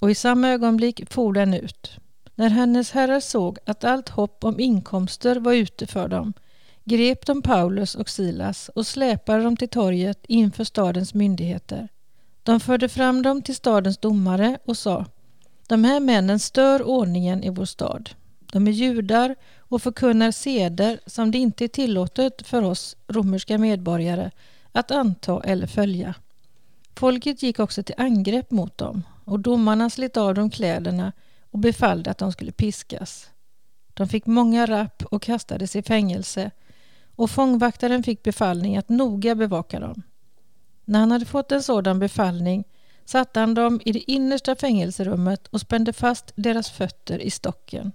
Och i samma ögonblick for den ut. När hennes herrar såg att allt hopp om inkomster var ute för dem grep de Paulus och Silas och släpade dem till torget inför stadens myndigheter. De förde fram dem till stadens domare och sa De här männen stör ordningen i vår stad. De är judar och förkunnar seder som det inte är tillåtet för oss romerska medborgare att anta eller följa. Folket gick också till angrepp mot dem och domarna slet av dem kläderna och befallde att de skulle piskas. De fick många rapp och kastades i fängelse och fångvaktaren fick befallning att noga bevaka dem. När han hade fått en sådan befallning satte han dem i det innersta fängelserummet och spände fast deras fötter i stocken.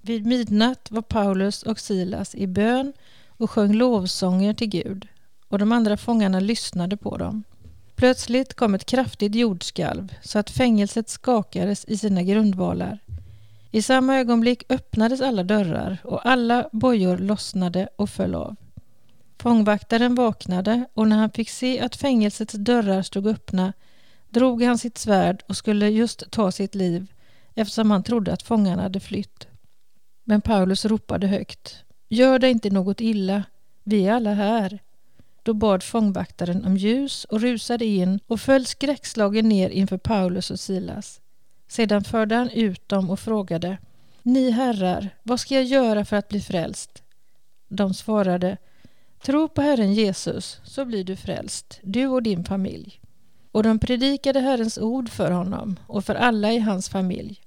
Vid midnatt var Paulus och Silas i bön och sjöng lovsånger till Gud och de andra fångarna lyssnade på dem. Plötsligt kom ett kraftigt jordskalv så att fängelset skakades i sina grundvalar. I samma ögonblick öppnades alla dörrar och alla bojor lossnade och föll av. Fångvaktaren vaknade och när han fick se att fängelsets dörrar stod öppna drog han sitt svärd och skulle just ta sitt liv eftersom han trodde att fångarna hade flytt. Men Paulus ropade högt. Gör dig inte något illa. Vi är alla här. Då bad fångvaktaren om ljus och rusade in och föll skräckslagen ner inför Paulus och Silas. Sedan förde han ut dem och frågade Ni herrar, vad ska jag göra för att bli frälst? De svarade Tro på Herren Jesus så blir du frälst, du och din familj. Och de predikade Herrens ord för honom och för alla i hans familj.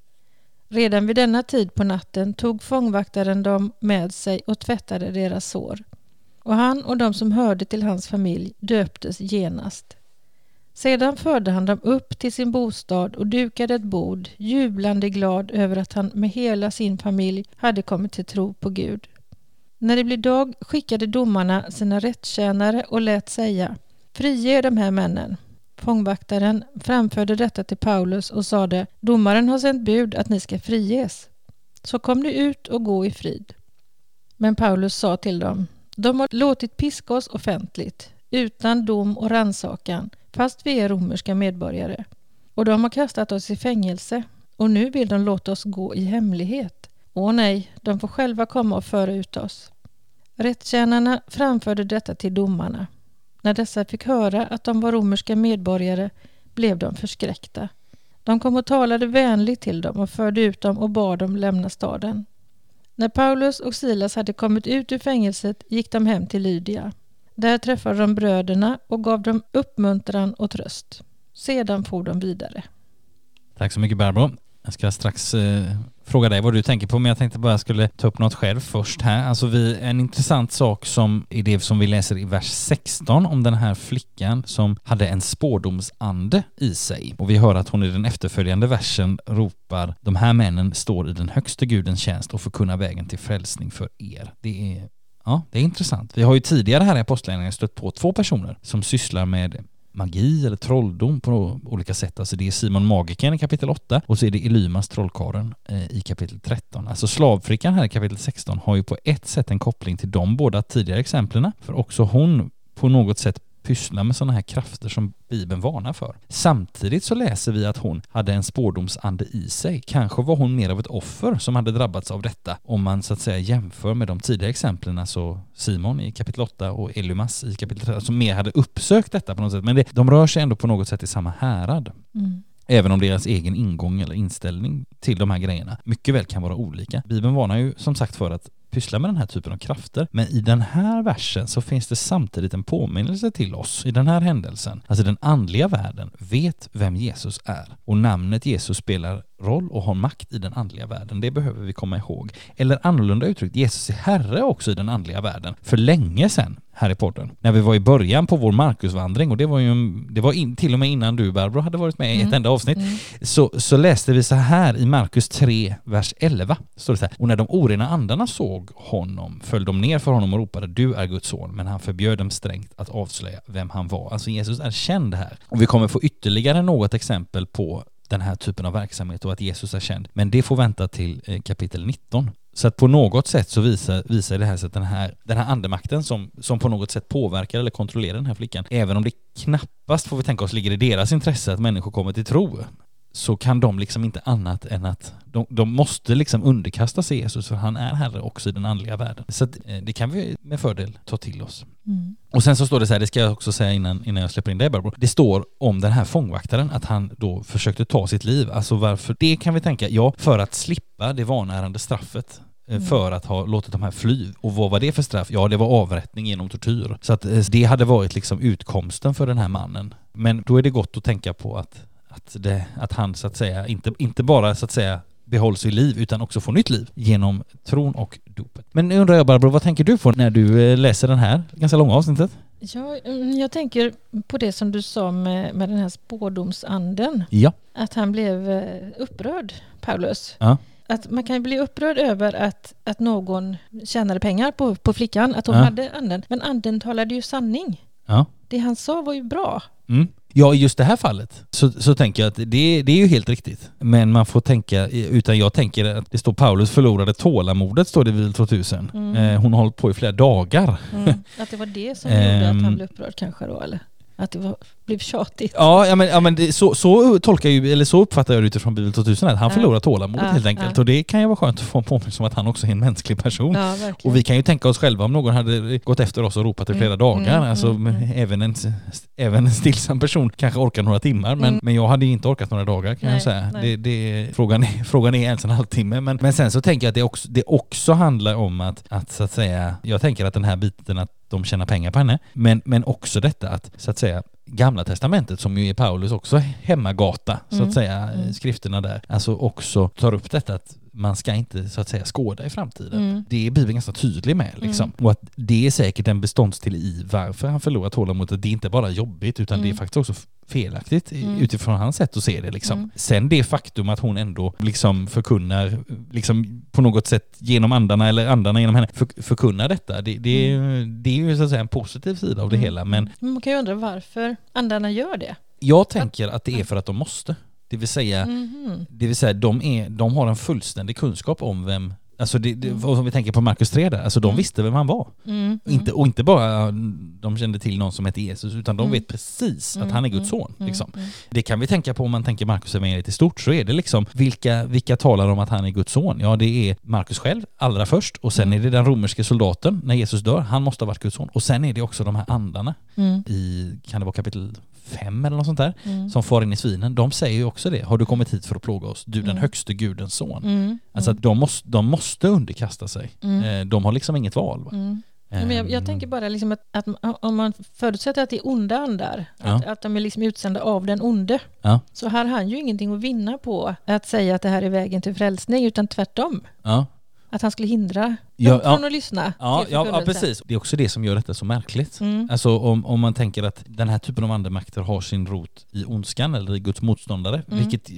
Redan vid denna tid på natten tog fångvaktaren dem med sig och tvättade deras sår. Och han och de som hörde till hans familj döptes genast. Sedan förde han dem upp till sin bostad och dukade ett bord, jublande glad över att han med hela sin familj hade kommit till tro på Gud. När det blev dag skickade domarna sina rättstjänare och lät säga Frige de här männen. Fångvaktaren framförde detta till Paulus och sade Domaren har sänt bud att ni ska friges. Så kom nu ut och gå i frid. Men Paulus sa till dem de har låtit piska oss offentligt utan dom och rannsakan fast vi är romerska medborgare. Och de har kastat oss i fängelse och nu vill de låta oss gå i hemlighet. Åh nej, de får själva komma och föra ut oss. Rättstjänarna framförde detta till domarna. När dessa fick höra att de var romerska medborgare blev de förskräckta. De kom och talade vänligt till dem och förde ut dem och bad dem lämna staden. När Paulus och Silas hade kommit ut ur fängelset gick de hem till Lydia. Där träffade de bröderna och gav dem uppmuntran och tröst. Sedan for de vidare. Tack så mycket Barbro. Jag ska strax eh, fråga dig vad du tänker på, men jag tänkte bara jag skulle ta upp något själv först här. Alltså vi, en intressant sak som är det som vi läser i vers 16 om den här flickan som hade en spårdomsande i sig. Och vi hör att hon i den efterföljande versen ropar de här männen står i den högste gudens tjänst och förkunnar vägen till frälsning för er. Det är Ja, det är intressant. Vi har ju tidigare här i Apostlagärningarna stött på två personer som sysslar med magi eller trolldom på olika sätt. Alltså det är Simon Magikern i kapitel 8 och så är det Elymas trollkaren eh, i kapitel 13. Alltså slavflickan här i kapitel 16 har ju på ett sätt en koppling till de båda tidigare exemplen för också hon på något sätt pyssla med sådana här krafter som Bibeln varnar för. Samtidigt så läser vi att hon hade en spårdomsande i sig. Kanske var hon mer av ett offer som hade drabbats av detta om man så att säga jämför med de tidigare exemplen, alltså Simon i kapitel 8 och Elymas i kapitel 13, som mer hade uppsökt detta på något sätt. Men det, de rör sig ändå på något sätt i samma härad. Mm. Även om deras egen ingång eller inställning till de här grejerna mycket väl kan vara olika. Bibeln varnar ju som sagt för att pyssla med den här typen av krafter. Men i den här versen så finns det samtidigt en påminnelse till oss i den här händelsen. Alltså den andliga världen vet vem Jesus är och namnet Jesus spelar roll och har makt i den andliga världen. Det behöver vi komma ihåg. Eller annorlunda uttryckt, Jesus är Herre också i den andliga världen. För länge sedan här i podden. När vi var i början på vår Markusvandring och det var ju det var in, till och med innan du Barbro hade varit med i mm. ett enda avsnitt. Mm. Så, så läste vi så här i Markus 3, vers 11. Står det så här, och när de orena andarna såg honom föll de ner för honom och ropade du är Guds son, men han förbjöd dem strängt att avslöja vem han var. Alltså Jesus är känd här. Och vi kommer få ytterligare något exempel på den här typen av verksamhet och att Jesus är känd. Men det får vänta till eh, kapitel 19. Så att på något sätt så visar, visar det här sig att den här, den här andemakten som, som på något sätt påverkar eller kontrollerar den här flickan, även om det knappast, får vi tänka oss, ligger i deras intresse att människor kommer till tro, så kan de liksom inte annat än att de, de måste liksom underkasta sig Jesus för han är herre också i den andliga världen. Så att, eh, det kan vi med fördel ta till oss. Mm. Och sen så står det så här, det ska jag också säga innan, innan jag släpper in dig Barbro. Det står om den här fångvaktaren att han då försökte ta sitt liv. Alltså varför? Det kan vi tänka, ja, för att slippa det vanärande straffet eh, för att ha låtit de här fly. Och vad var det för straff? Ja, det var avrättning genom tortyr. Så att eh, det hade varit liksom utkomsten för den här mannen. Men då är det gott att tänka på att, att, det, att han så att säga inte, inte bara så att säga behålls vid liv utan också får nytt liv genom tron och dopet. Men nu undrar jag Barbro, vad tänker du på när du eh, läser den här ganska långa avsnittet? Ja, mm, jag tänker på det som du sa med, med den här spådomsanden. Ja. Att han blev eh, upprörd, Paulus. Ja. Att man kan bli upprörd över att, att någon tjänade pengar på, på flickan, att hon Ja. hade anden. Men anden talade ju sanning. Ja. Det han sa var ju bra. Mm. Ja, i just det här fallet så, så tänker jag att det, det är ju helt riktigt. Men man får tänka, utan jag tänker att det står Paulus förlorade tålamodet, står det vid 2000. Mm. Eh, hon har hållit på i flera dagar. Mm. Att det var det som gjorde att Ehm. han blev upprörd kanske då, eller? Att det var, blev tjatigt. Ja, ja men, ja, men det, så, så tolkar ju, eller så uppfattar jag det utifrån Bibel 2000, att han Ja. förlorar tålamodet Ja, helt enkelt. ja. Och det kan ju vara skönt att få en påminnelse om att han också är en mänsklig person. Och vi kan ju tänka oss själva om någon hade gått efter oss och ropat i flera Mm, dagar. mm, alltså, mm, mm. Även, en, även en stillsam person kanske orkar några timmar, men, Mm. men jag hade inte orkat några dagar kan jag Nej, säga. nej. Det, det, frågan, är, [laughs] frågan är ens en halvtimme. Men, men sen så tänker jag att det också, det också handlar om att, att så att säga, jag tänker att den här biten att de tjänar pengar på henne, men, men också detta att så att säga Gamla testamentet som ju är Paulus också hemmagata så Mm, att säga, mm. skrifterna där, alltså också tar upp detta att man ska inte så att säga skåda i framtiden. Mm. Det är Bibeln ganska tydlig med liksom. Och att det är säkert en beståndsdel i varför han förlorar tålamodet. Det är inte bara jobbigt utan det är Mm. faktiskt också felaktigt Mm. utifrån hans sätt att se det liksom. Mm. Sen det faktum att hon ändå liksom förkunnar, liksom på något sätt genom andarna eller andarna genom henne för, förkunnar detta. Det, det, är, det är ju så att säga en positiv sida av det Mm. hela. Men Men man kan ju undra varför andarna gör det. jag tänker att det är för att de måste. Det vill säga, Mhm. det vill säga de, är, de har en fullständig kunskap om vem Alltså det, det, Mm. om vi tänker på Markus 3 där, alltså de Mm. visste vem han var. Mm. Inte, och inte bara de kände till någon som hette Jesus, utan de Mm. vet precis att Mm, han är Guds mm, son. mm, Liksom. mm. Det kan vi tänka på om man tänker Markus evangeliet i stort, så är det liksom vilka, vilka talar om att han är Guds son? Ja, det är Markus själv allra först och sen Mm. är det den romerske soldaten när Jesus dör, han måste ha varit Guds son. Och sen är det också de här andarna Mm. i, kan det vara kapitel 5 eller något sånt där, Mm. som far in i svinen. De säger ju också det, har du kommit hit för att plåga oss? Du den Mm. högste gudens son. Mm. Alltså att de måste, de måste underkasta sig. Mm. Eh, De har liksom inget val. Va? Mm. Ja, men jag, jag Ehm, tänker bara liksom att, att om man förutsätter att det är onda andar, Ja. att, att de är liksom utsända av den onde, Ja. så har han ju ingenting att vinna på att säga att det här är vägen till frälsning, utan tvärtom. Att han skulle hindra Ja, ja. från att lyssna Ja, ja, ja, precis. Det är också det som gör detta så märkligt. Mm. Alltså om, om man tänker att den här typen av andemakter har sin rot i ondskan eller i Guds motståndare, Mm. vilket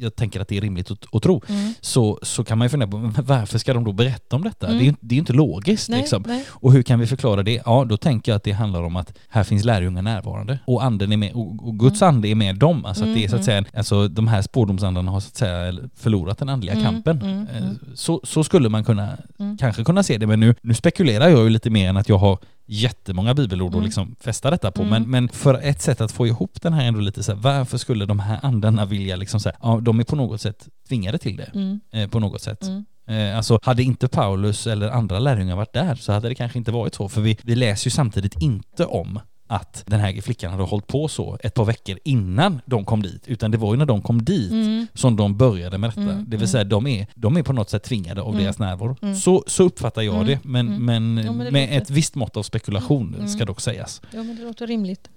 jag tänker att det är rimligt att, att tro, Mm. så, så kan man ju fundera på varför ska de då berätta om detta? Mm. Det, är det är inte logiskt Nej, liksom. nej. Och hur kan vi förklara det? Ja, då tänker jag att det handlar om att här finns lärjungar närvarande och anden är med och, och Guds ande är med dem. Alltså att det är så att säga, alltså de här spårdomsandarna har så att säga förlorat den andliga Mm, kampen. mm, Eh, mm. Så, så skulle man kunna, Mm. kanske kunna se det, men nu, nu spekulerar jag ju lite mer än att jag har jättemånga bibelord Mm. liksom fästa detta på. Mm. Men, men för ett sätt att få ihop den här ändå lite så här, varför skulle de här andarna vilja liksom så här, ja de är på något sätt tvingade till det. Mm. Eh, på något sätt. Mm. Eh, alltså hade inte Paulus eller andra lärjungar varit där så hade det kanske inte varit så. För vi, vi läser ju samtidigt inte om att den här flickan hade hållit på så ett par veckor innan de kom dit. Utan det var ju när de kom dit Mm. som de började med detta. Mm, Det vill mm. säga de är, de är på något sätt tvingade av Mm. deras närvaro. Mm. Så, så uppfattar jag Mm, det. Men, mm. men, Ja, men det med låter- ett visst mått av spekulation Mm, ska mm. dock sägas. Ja, men det låter rimligt.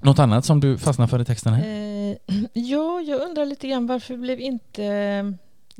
Något annat som du fastnar för i texten här? Eh, [clears throat] ja, jag undrar lite grann varför blev inte eh,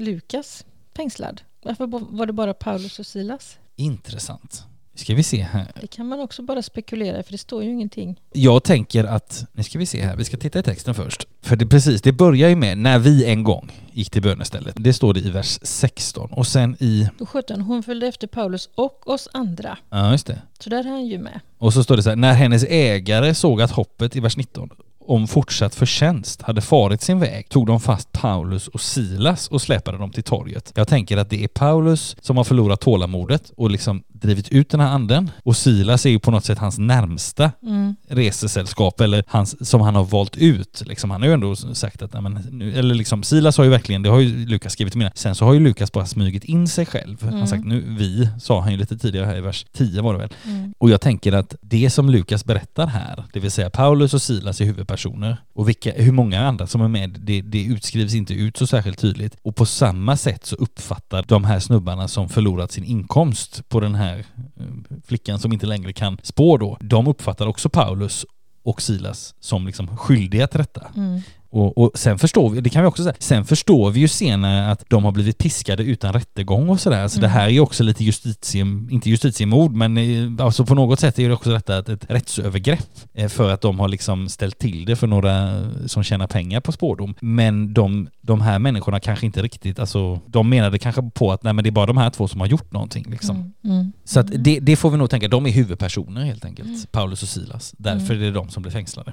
Lukas fängslad? Varför var det bara Paulus och Silas? Intressant. Ska vi se här. Det kan man också bara spekulera för det står ju ingenting. Jag tänker att, nu ska vi se här, vi ska titta i texten först. För det precis, det börjar ju med när vi en gång gick till bönestället. Det står det i vers 16 och sen i, Då 17, hon följde efter Paulus och oss andra. ja just det. Så där är han ju med. Och så står det så här, när hennes ägare såg att hoppet i vers 19 om fortsatt förtjänst hade farit sin väg tog de fast Paulus och Silas och släpade dem till torget. Jag tänker att det är Paulus som har förlorat tålamodet och liksom drivit ut den här anden och Silas är ju på något sätt hans närmsta Mm. resesällskap eller hans, som han har valt ut. Liksom, han har ju ändå sagt att, men, nu, eller liksom Silas har ju verkligen, det har ju Lukas skrivit med. Sen så har ju Lukas bara smugit in sig själv. Han Mm. sagt nu, vi, sa han ju lite tidigare här i vers 10 var det väl. Mm. Och jag tänker att det som Lukas berättar här, det vill säga Paulus och Silas är huvudpersoner och vilka, hur många andra som är med, det, det utskrivs inte ut så särskilt tydligt. Och på samma sätt så uppfattar de här snubbarna som förlorat sin inkomst på den här här eh, flickan som inte längre kan spå då, de uppfattar också Paulus och Silas som liksom skyldiga till detta. Mm. Och, och sen förstår vi, det kan vi också säga, sen förstår vi ju senare att de har blivit piskade utan rättegång och sådär. Så Mm. det här är ju också lite justitie, inte justitiemord, men eh, alltså på något sätt är det också detta ett, ett rättsövergrepp eh, för att de har liksom ställt till det för några som tjänar pengar på spårdom. Men de, de här människorna kanske inte riktigt, alltså de menade kanske på att nej men det är bara de här två som har gjort någonting liksom. Mm. Mm. Så att det, det får vi nog tänka, de är huvudpersoner helt enkelt, Mm. Paulus och Silas. Därför är det de som blir fängslade.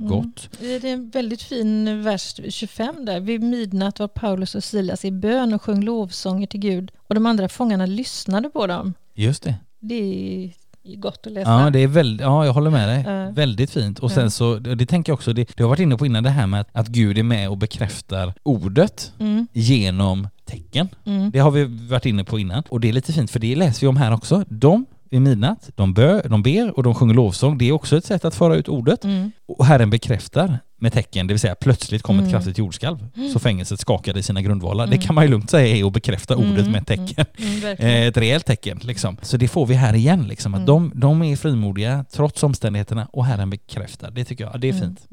Mm. Gott. Det är en väldigt fin vers 25 där. Vid midnatt var Paulus och Silas i bön och sjöng lovsånger till Gud och de andra fångarna lyssnade på dem. Just det. Det är gott att läsa. Ja, det är väldigt, ja jag håller med dig. Ja. Väldigt fint. Och sen så, det tänker jag också, det, det har varit inne på innan det här med att, att Gud är med och bekräftar ordet Mm. genom tecken. Mm. Det har vi varit inne på innan. Och det är lite fint för det läser vi om här också. De vid midnatt, de, bö, de ber och de sjunger lovsång. Det är också ett sätt att föra ut ordet. Mm. Och Herren bekräftar med tecken, det vill säga plötsligt kom ett Mm. kraftigt jordskalv. Så fängelset skakade i sina grundvalar. Mm. Det kan man ju lugnt säga är att bekräfta ordet Mm, med ett tecken. Mm, verkligen. Eh, ett rejält tecken liksom. Så det får vi här igen liksom. Att Mm. de, de är frimodiga trots omständigheterna och Herren bekräftar. Det tycker jag, det är Mm, fint.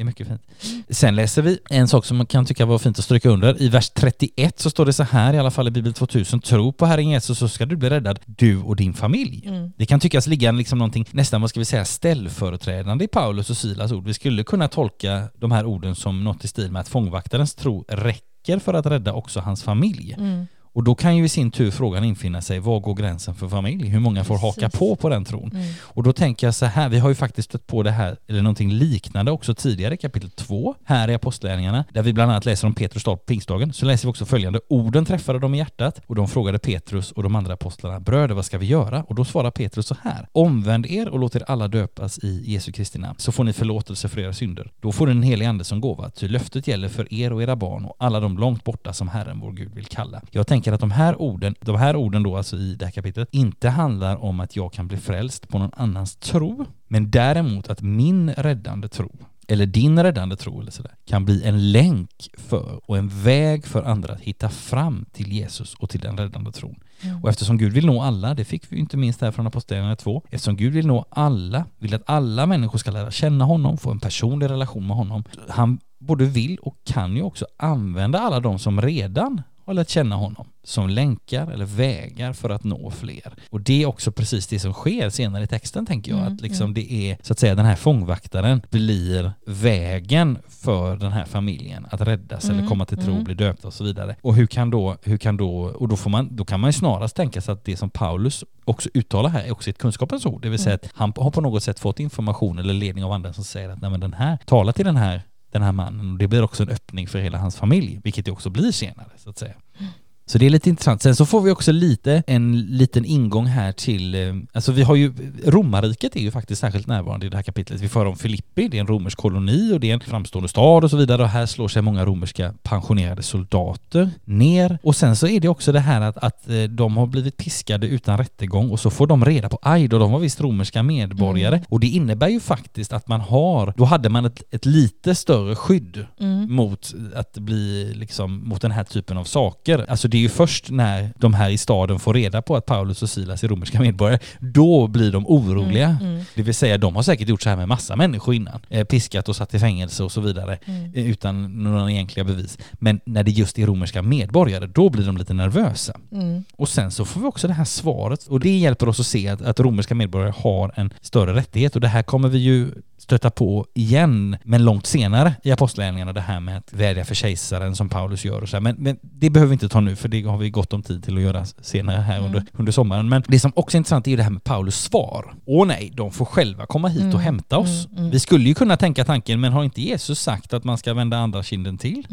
Det är mycket fint. Sen läser vi en sak som man kan tycka var fint att stryka under. I vers 31 så står det så här i alla fall i Bibel 2000. Tro på Herren Jesus så ska du bli räddad, du och din familj. Mm. Det kan tyckas ligga liksom någonting nästan, vad ska vi säga, ställföreträdande i Paulus och Silas ord. Vi skulle kunna tolka de här orden som något i stil med att fångvaktarens tro räcker för att rädda också hans familj. Mm. Och då kan ju i sin tur frågan infinna sig, var går gränsen för familj? Hur många får haka på på den tron? Mm. Och då tänker jag så här, vi har ju faktiskt stött på det här, eller någonting liknande också tidigare kapitel 2, här i Apostlagärningarna, där vi bland annat läser om Petrus dag på pingstdagen, så läser vi också följande, orden träffade dem i hjärtat och de frågade Petrus och de andra apostlarna, bröder vad ska vi göra? Och då svarar Petrus så här, omvänd er och låt er alla döpas i Jesu Kristi namn, så får ni förlåtelse för era synder. Då får ni en helig ande som gåva, ty löftet gäller för er och era barn och alla de långt borta som Herren vår Gud vill kalla. Jag tänker att de här orden, de här orden då alltså i det här kapitlet, inte handlar om att jag kan bli frälst på någon annans tro, men däremot att min räddande tro eller din räddande tro eller sådär, kan bli en länk för och en väg för andra att hitta fram till Jesus och till den räddande tron. Mm. Och eftersom Gud vill nå alla, det fick vi inte minst här från Apostlagärningarna 2, eftersom Gud vill nå alla, vill att alla människor ska lära känna honom, få en personlig relation med honom. Han både vill och kan ju också använda alla de som redan har lärt känna honom som länkar eller vägar för att nå fler. Och det är också precis det som sker senare i texten tänker jag, Mm, att liksom det är så att säga den här fångvaktaren blir vägen för den här familjen att räddas eller Mm, komma till tro, mm. bli döpta och så vidare. Och hur kan då, hur kan då, och då får man, då kan man ju snarast tänka sig att det som Paulus också uttalar här är också ett kunskapens ord, det vill säga Mm. att han har på något sätt fått information eller ledning av andra som säger att nej men den här, tala till den här den här mannen och det blir också en öppning för hela hans familj, vilket det också blir senare så att säga. Mm. Så det är lite intressant. Sen så får vi också lite en liten ingång här till, eh, alltså vi har ju, romarriket är ju faktiskt särskilt närvarande i det här kapitlet. Vi får om Filippi, det är en romersk koloni och det är en framstående stad och så vidare och här slår sig många romerska pensionerade soldater ner. Och sen så är det också det här att, att eh, de har blivit piskade utan rättegång och så får de reda på, aj då, de var visst romerska medborgare. Mm. Och det innebär ju faktiskt att man har, då hade man ett, ett lite större skydd Mm. mot att bli liksom mot den här typen av saker. Alltså det ju först när de här i staden får reda på att Paulus och Silas är romerska medborgare, då blir de oroliga. Mm. Mm. Det vill säga, de har säkert gjort så här med massa människor innan. Eh, piskat och satt i fängelse och så vidare. Mm. eh, Utan några egentliga bevis. Men när det just är romerska medborgare, då blir de lite nervösa. Mm. Och sen så får vi också det här svaret och det hjälper oss att se att, att romerska medborgare har en större rättighet och det här kommer vi ju stöta på igen, men långt senare i Apostlagärningarna, det här med att vädja för kejsaren som Paulus gör och så. Men, men det behöver vi inte ta nu för det har vi gott om tid till att göra senare här Mm. under, under sommaren. Men det som också är intressant är ju det här med Paulus svar. Åh nej, de får själva komma hit och Mm, hämta oss. mm, mm. Vi skulle ju kunna tänka tanken, men har inte Jesus sagt att man ska vända andra kinden till?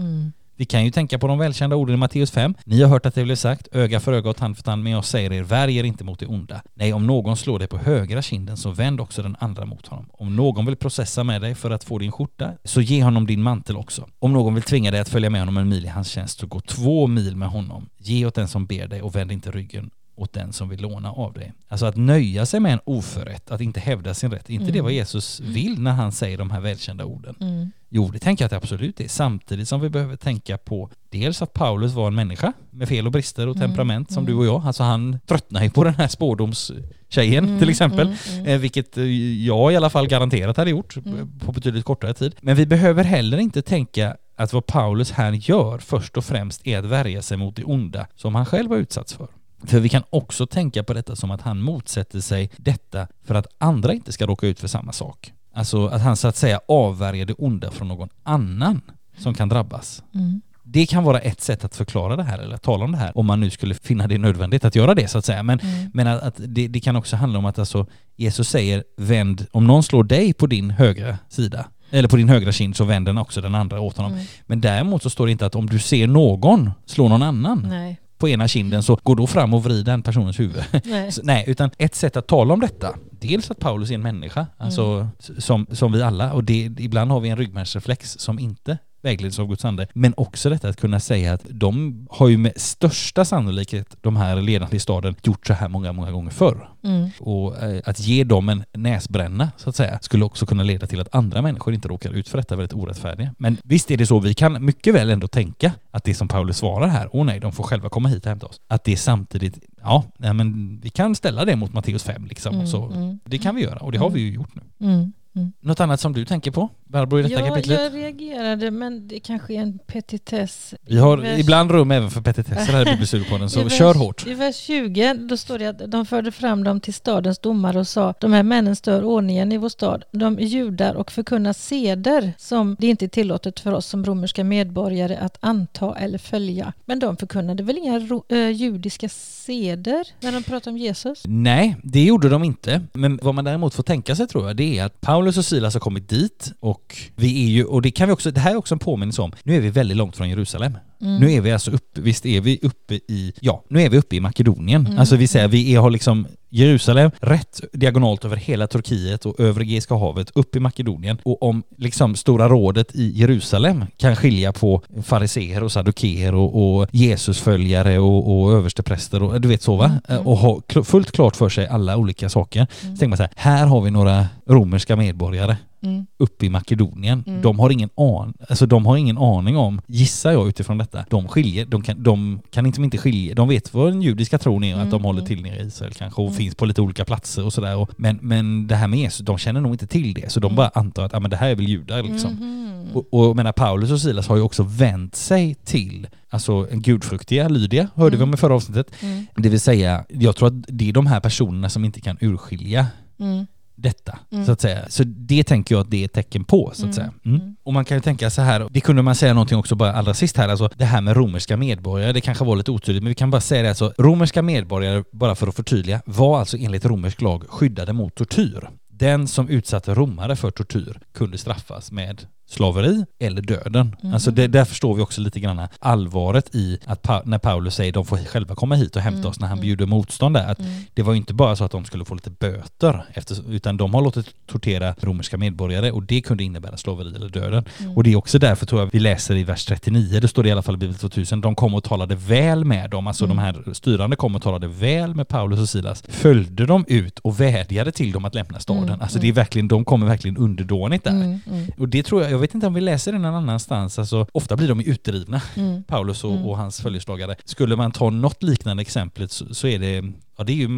Vi kan ju tänka på de välkända orden i Matteus 5. Ni har hört att det blev sagt, öga för öga och tand för tand, men jag säger er, värj er inte mot det onda. Nej, om någon slår dig på högra kinden så vänd också den andra mot honom. Om någon vill processa med dig för att få din skjorta, så ge honom din mantel också. Om någon vill tvinga dig att följa med honom en mil i hans tjänst, så gå två mil med honom. Ge åt den som ber dig och vänd inte ryggen åt den som vill låna av dig. Alltså att nöja sig med en oförrätt, att inte hävda sin rätt. inte mm. det vad Jesus vill när han säger de här välkända orden? Mm. Jo, det tänker jag att det absolut är. Samtidigt som vi behöver tänka på dels att Paulus var en människa med fel och brister och mm. temperament som mm. du och jag. Alltså han tröttnar ju på den här spårdomstjejen mm. till exempel. Mm. Eh, vilket jag i alla fall garanterat hade gjort på betydligt kortare tid. Men vi behöver heller inte tänka att vad Paulus här gör först och främst är att värja sig mot det onda som han själv har utsatts för. För vi kan också tänka på detta som att han motsätter sig detta för att andra inte ska råka ut för samma sak. Alltså att han så att säga avvärjer det onda från någon annan som kan drabbas. Mm. Det kan vara ett sätt att förklara det här eller tala om det här om man nu skulle finna det nödvändigt att göra det så att säga. Men, mm. men att, att det, det, kan också handla om att alltså, Jesus säger vänd, om någon slår dig på din högra sida eller på din högra kind så vänd den också den andra åt honom. Mm. Men däremot så står det inte att om du ser någon slå någon annan Nej på ena kinden så går då fram och vrider den personens huvud. Nej. [laughs] Så, nej. utan ett sätt att tala om detta, dels att Paulus är en människa, alltså mm. som, som vi alla, och det, ibland har vi en ryggmärgsreflex som inte vägleds av Guds ande. Men också detta att kunna säga att de har ju med största sannolikhet, de här ledarna i staden, gjort så här många, många gånger förr. Mm. Och eh, att ge dem en näsbränna, så att säga, skulle också kunna leda till att andra människor inte råkar ut för detta väldigt orättfärdiga. Men visst är det så, vi kan mycket väl ändå tänka att det som Paulus svarar här, åh nej, de får själva komma hit och hämta oss, att det samtidigt Ja, men vi kan ställa det mot Matteus 5 liksom. Mm, så mm, det kan vi göra och det har vi ju gjort nu. Mm. Mm. Något annat som du tänker på, Barbro, i detta ja, kapitlet? jag reagerade, men det kanske är en petitess. Vi har vers... ibland rum även för petitesser här [laughs] i Bibelstudiepodden, så vers, kör hårt. I vers 20, då står det att de förde fram dem till stadens domare och sa, de här männen stör ordningen i vår stad. De är judar och förkunnar seder som det inte är tillåtet för oss som romerska medborgare att anta eller följa. Men de förkunnade väl inga äh, judiska seder när de pratade om Jesus? Nej, det gjorde de inte. Men vad man däremot får tänka sig tror jag, det är att Paulus Paulus och Silas har kommit dit och vi är ju, och det kan vi också, det här är också en påminnelse om, nu är vi väldigt långt från Jerusalem. Mm. Nu är vi alltså uppe, visst är vi uppe i, ja, nu är vi uppe i Makedonien. Mm. Alltså vi säger, vi har liksom Jerusalem rätt diagonalt över hela Turkiet och övre Egeiska havet upp i Makedonien. Och om liksom Stora rådet i Jerusalem kan skilja på fariseer och saddukeer och, och Jesusföljare och, och överstepräster och du vet så va? Mm. mm. Och ha fullt klart för sig alla olika saker. Mm. Så tänker man så här, här har vi några romerska medborgare mm. uppe i Makedonien. Mm. De, har ingen an, alltså de har ingen aning om, gissar jag utifrån detta, de skiljer, de kan, de kan inte, inte skilja, de vet vad den judiska tron är, mm. att de håller till nere i Israel kanske och mm. finns på lite olika platser och sådär. Men, men det här med Jesus, de känner nog inte till det, så de mm. bara antar att ah, men det här är väl judar liksom. Mm. Och, och menar, Paulus och Silas har ju också vänt sig till Alltså en gudfruktiga Lydia hörde mm. vi om i förra avsnittet. Mm. Det vill säga, jag tror att det är de här personerna som inte kan urskilja mm detta, mm. så att säga. Så det tänker jag att det är ett tecken på, så att mm. säga. Mm. mm. Och man kan ju tänka så här, det kunde man säga någonting också bara allra sist här, alltså det här med romerska medborgare, det kanske var lite otydligt, men vi kan bara säga det alltså, romerska medborgare, bara för att förtydliga, var alltså enligt romersk lag skyddade mot tortyr. Den som utsatte romare för tortyr kunde straffas med slaveri eller döden. Mm. Alltså det, där förstår vi också lite grann allvaret i att pa när Paulus säger de får själva komma hit och hämta mm. oss när han mm. bjuder motstånd där. Att mm. Det var ju inte bara så att de skulle få lite böter, efter, utan de har låtit tortera romerska medborgare och det kunde innebära slaveri eller döden. Mm. Och det är också därför tror jag vi läser i vers 39, det står det i alla fall i Bibel 2000, de kom och talade väl med dem, alltså de här styrande kom och talade väl med Paulus och Silas, följde dem ut och vädjade till dem att lämna staden. Alltså det är verkligen, de kommer verkligen underdånigt där. Och det tror jag, jag vet inte om vi läser det någon annanstans, alltså ofta blir de utdrivna, mm. Paulus och, mm. och, hans följeslagare. Skulle man ta något liknande exempel så, så är det Ja det är ju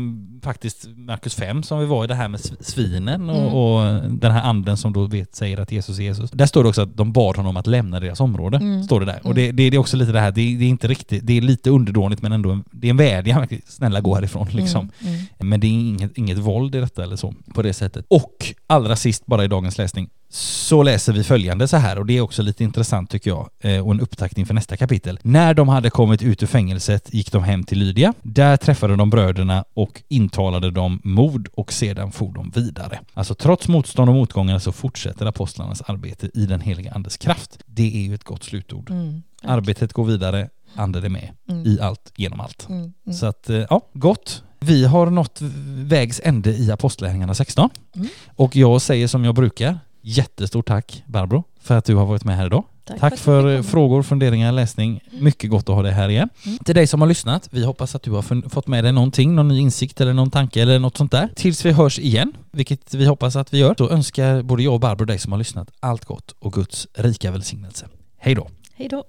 faktiskt Markus 5 som vi var i det här med svinen och, mm. och, den här anden som då vet, säger att Jesus är Jesus. Där står det också att de bad honom att lämna deras område. Mm. Står det där. Och det, det, är också lite det här, det, det, är inte riktigt, det är lite underdånigt men ändå en, det är en vädjan, snälla gå härifrån mm, liksom. Mm. Men det är inget, inget våld i detta eller så, på det sättet. Och allra sist bara i dagens läsning, så läser vi följande så här och det är också lite intressant tycker jag eh, och en upptakt inför nästa kapitel. När de hade kommit ut ur fängelset gick de hem till Lydia. Där träffade de bröderna och intalade dem mod och sedan for de vidare. Alltså trots motstånd och motgångar så fortsätter apostlarnas arbete i den heliga andes kraft. Det är ju ett gott slutord. Mm. Arbetet går vidare, anden är med Mm. i allt, genom allt. Mm. Mm. Så att, eh, ja, gott. Vi har nått vägs ände i Apostlagärningarna 16. Mm. Och jag säger som jag brukar, jättestort tack Barbro för att du har varit med här idag. Tack, att för eh, frågor, funderingar, läsning. Mycket gott att ha dig här igen. Mm. Till dig som har lyssnat, vi hoppas att du har fått med dig någonting, någon ny insikt eller någon tanke eller något sånt där. Tills vi hörs igen, vilket vi hoppas att vi gör, så önskar både jag och Barbro dig som har lyssnat allt gott och Guds rika välsignelse. Hej då! Hej då.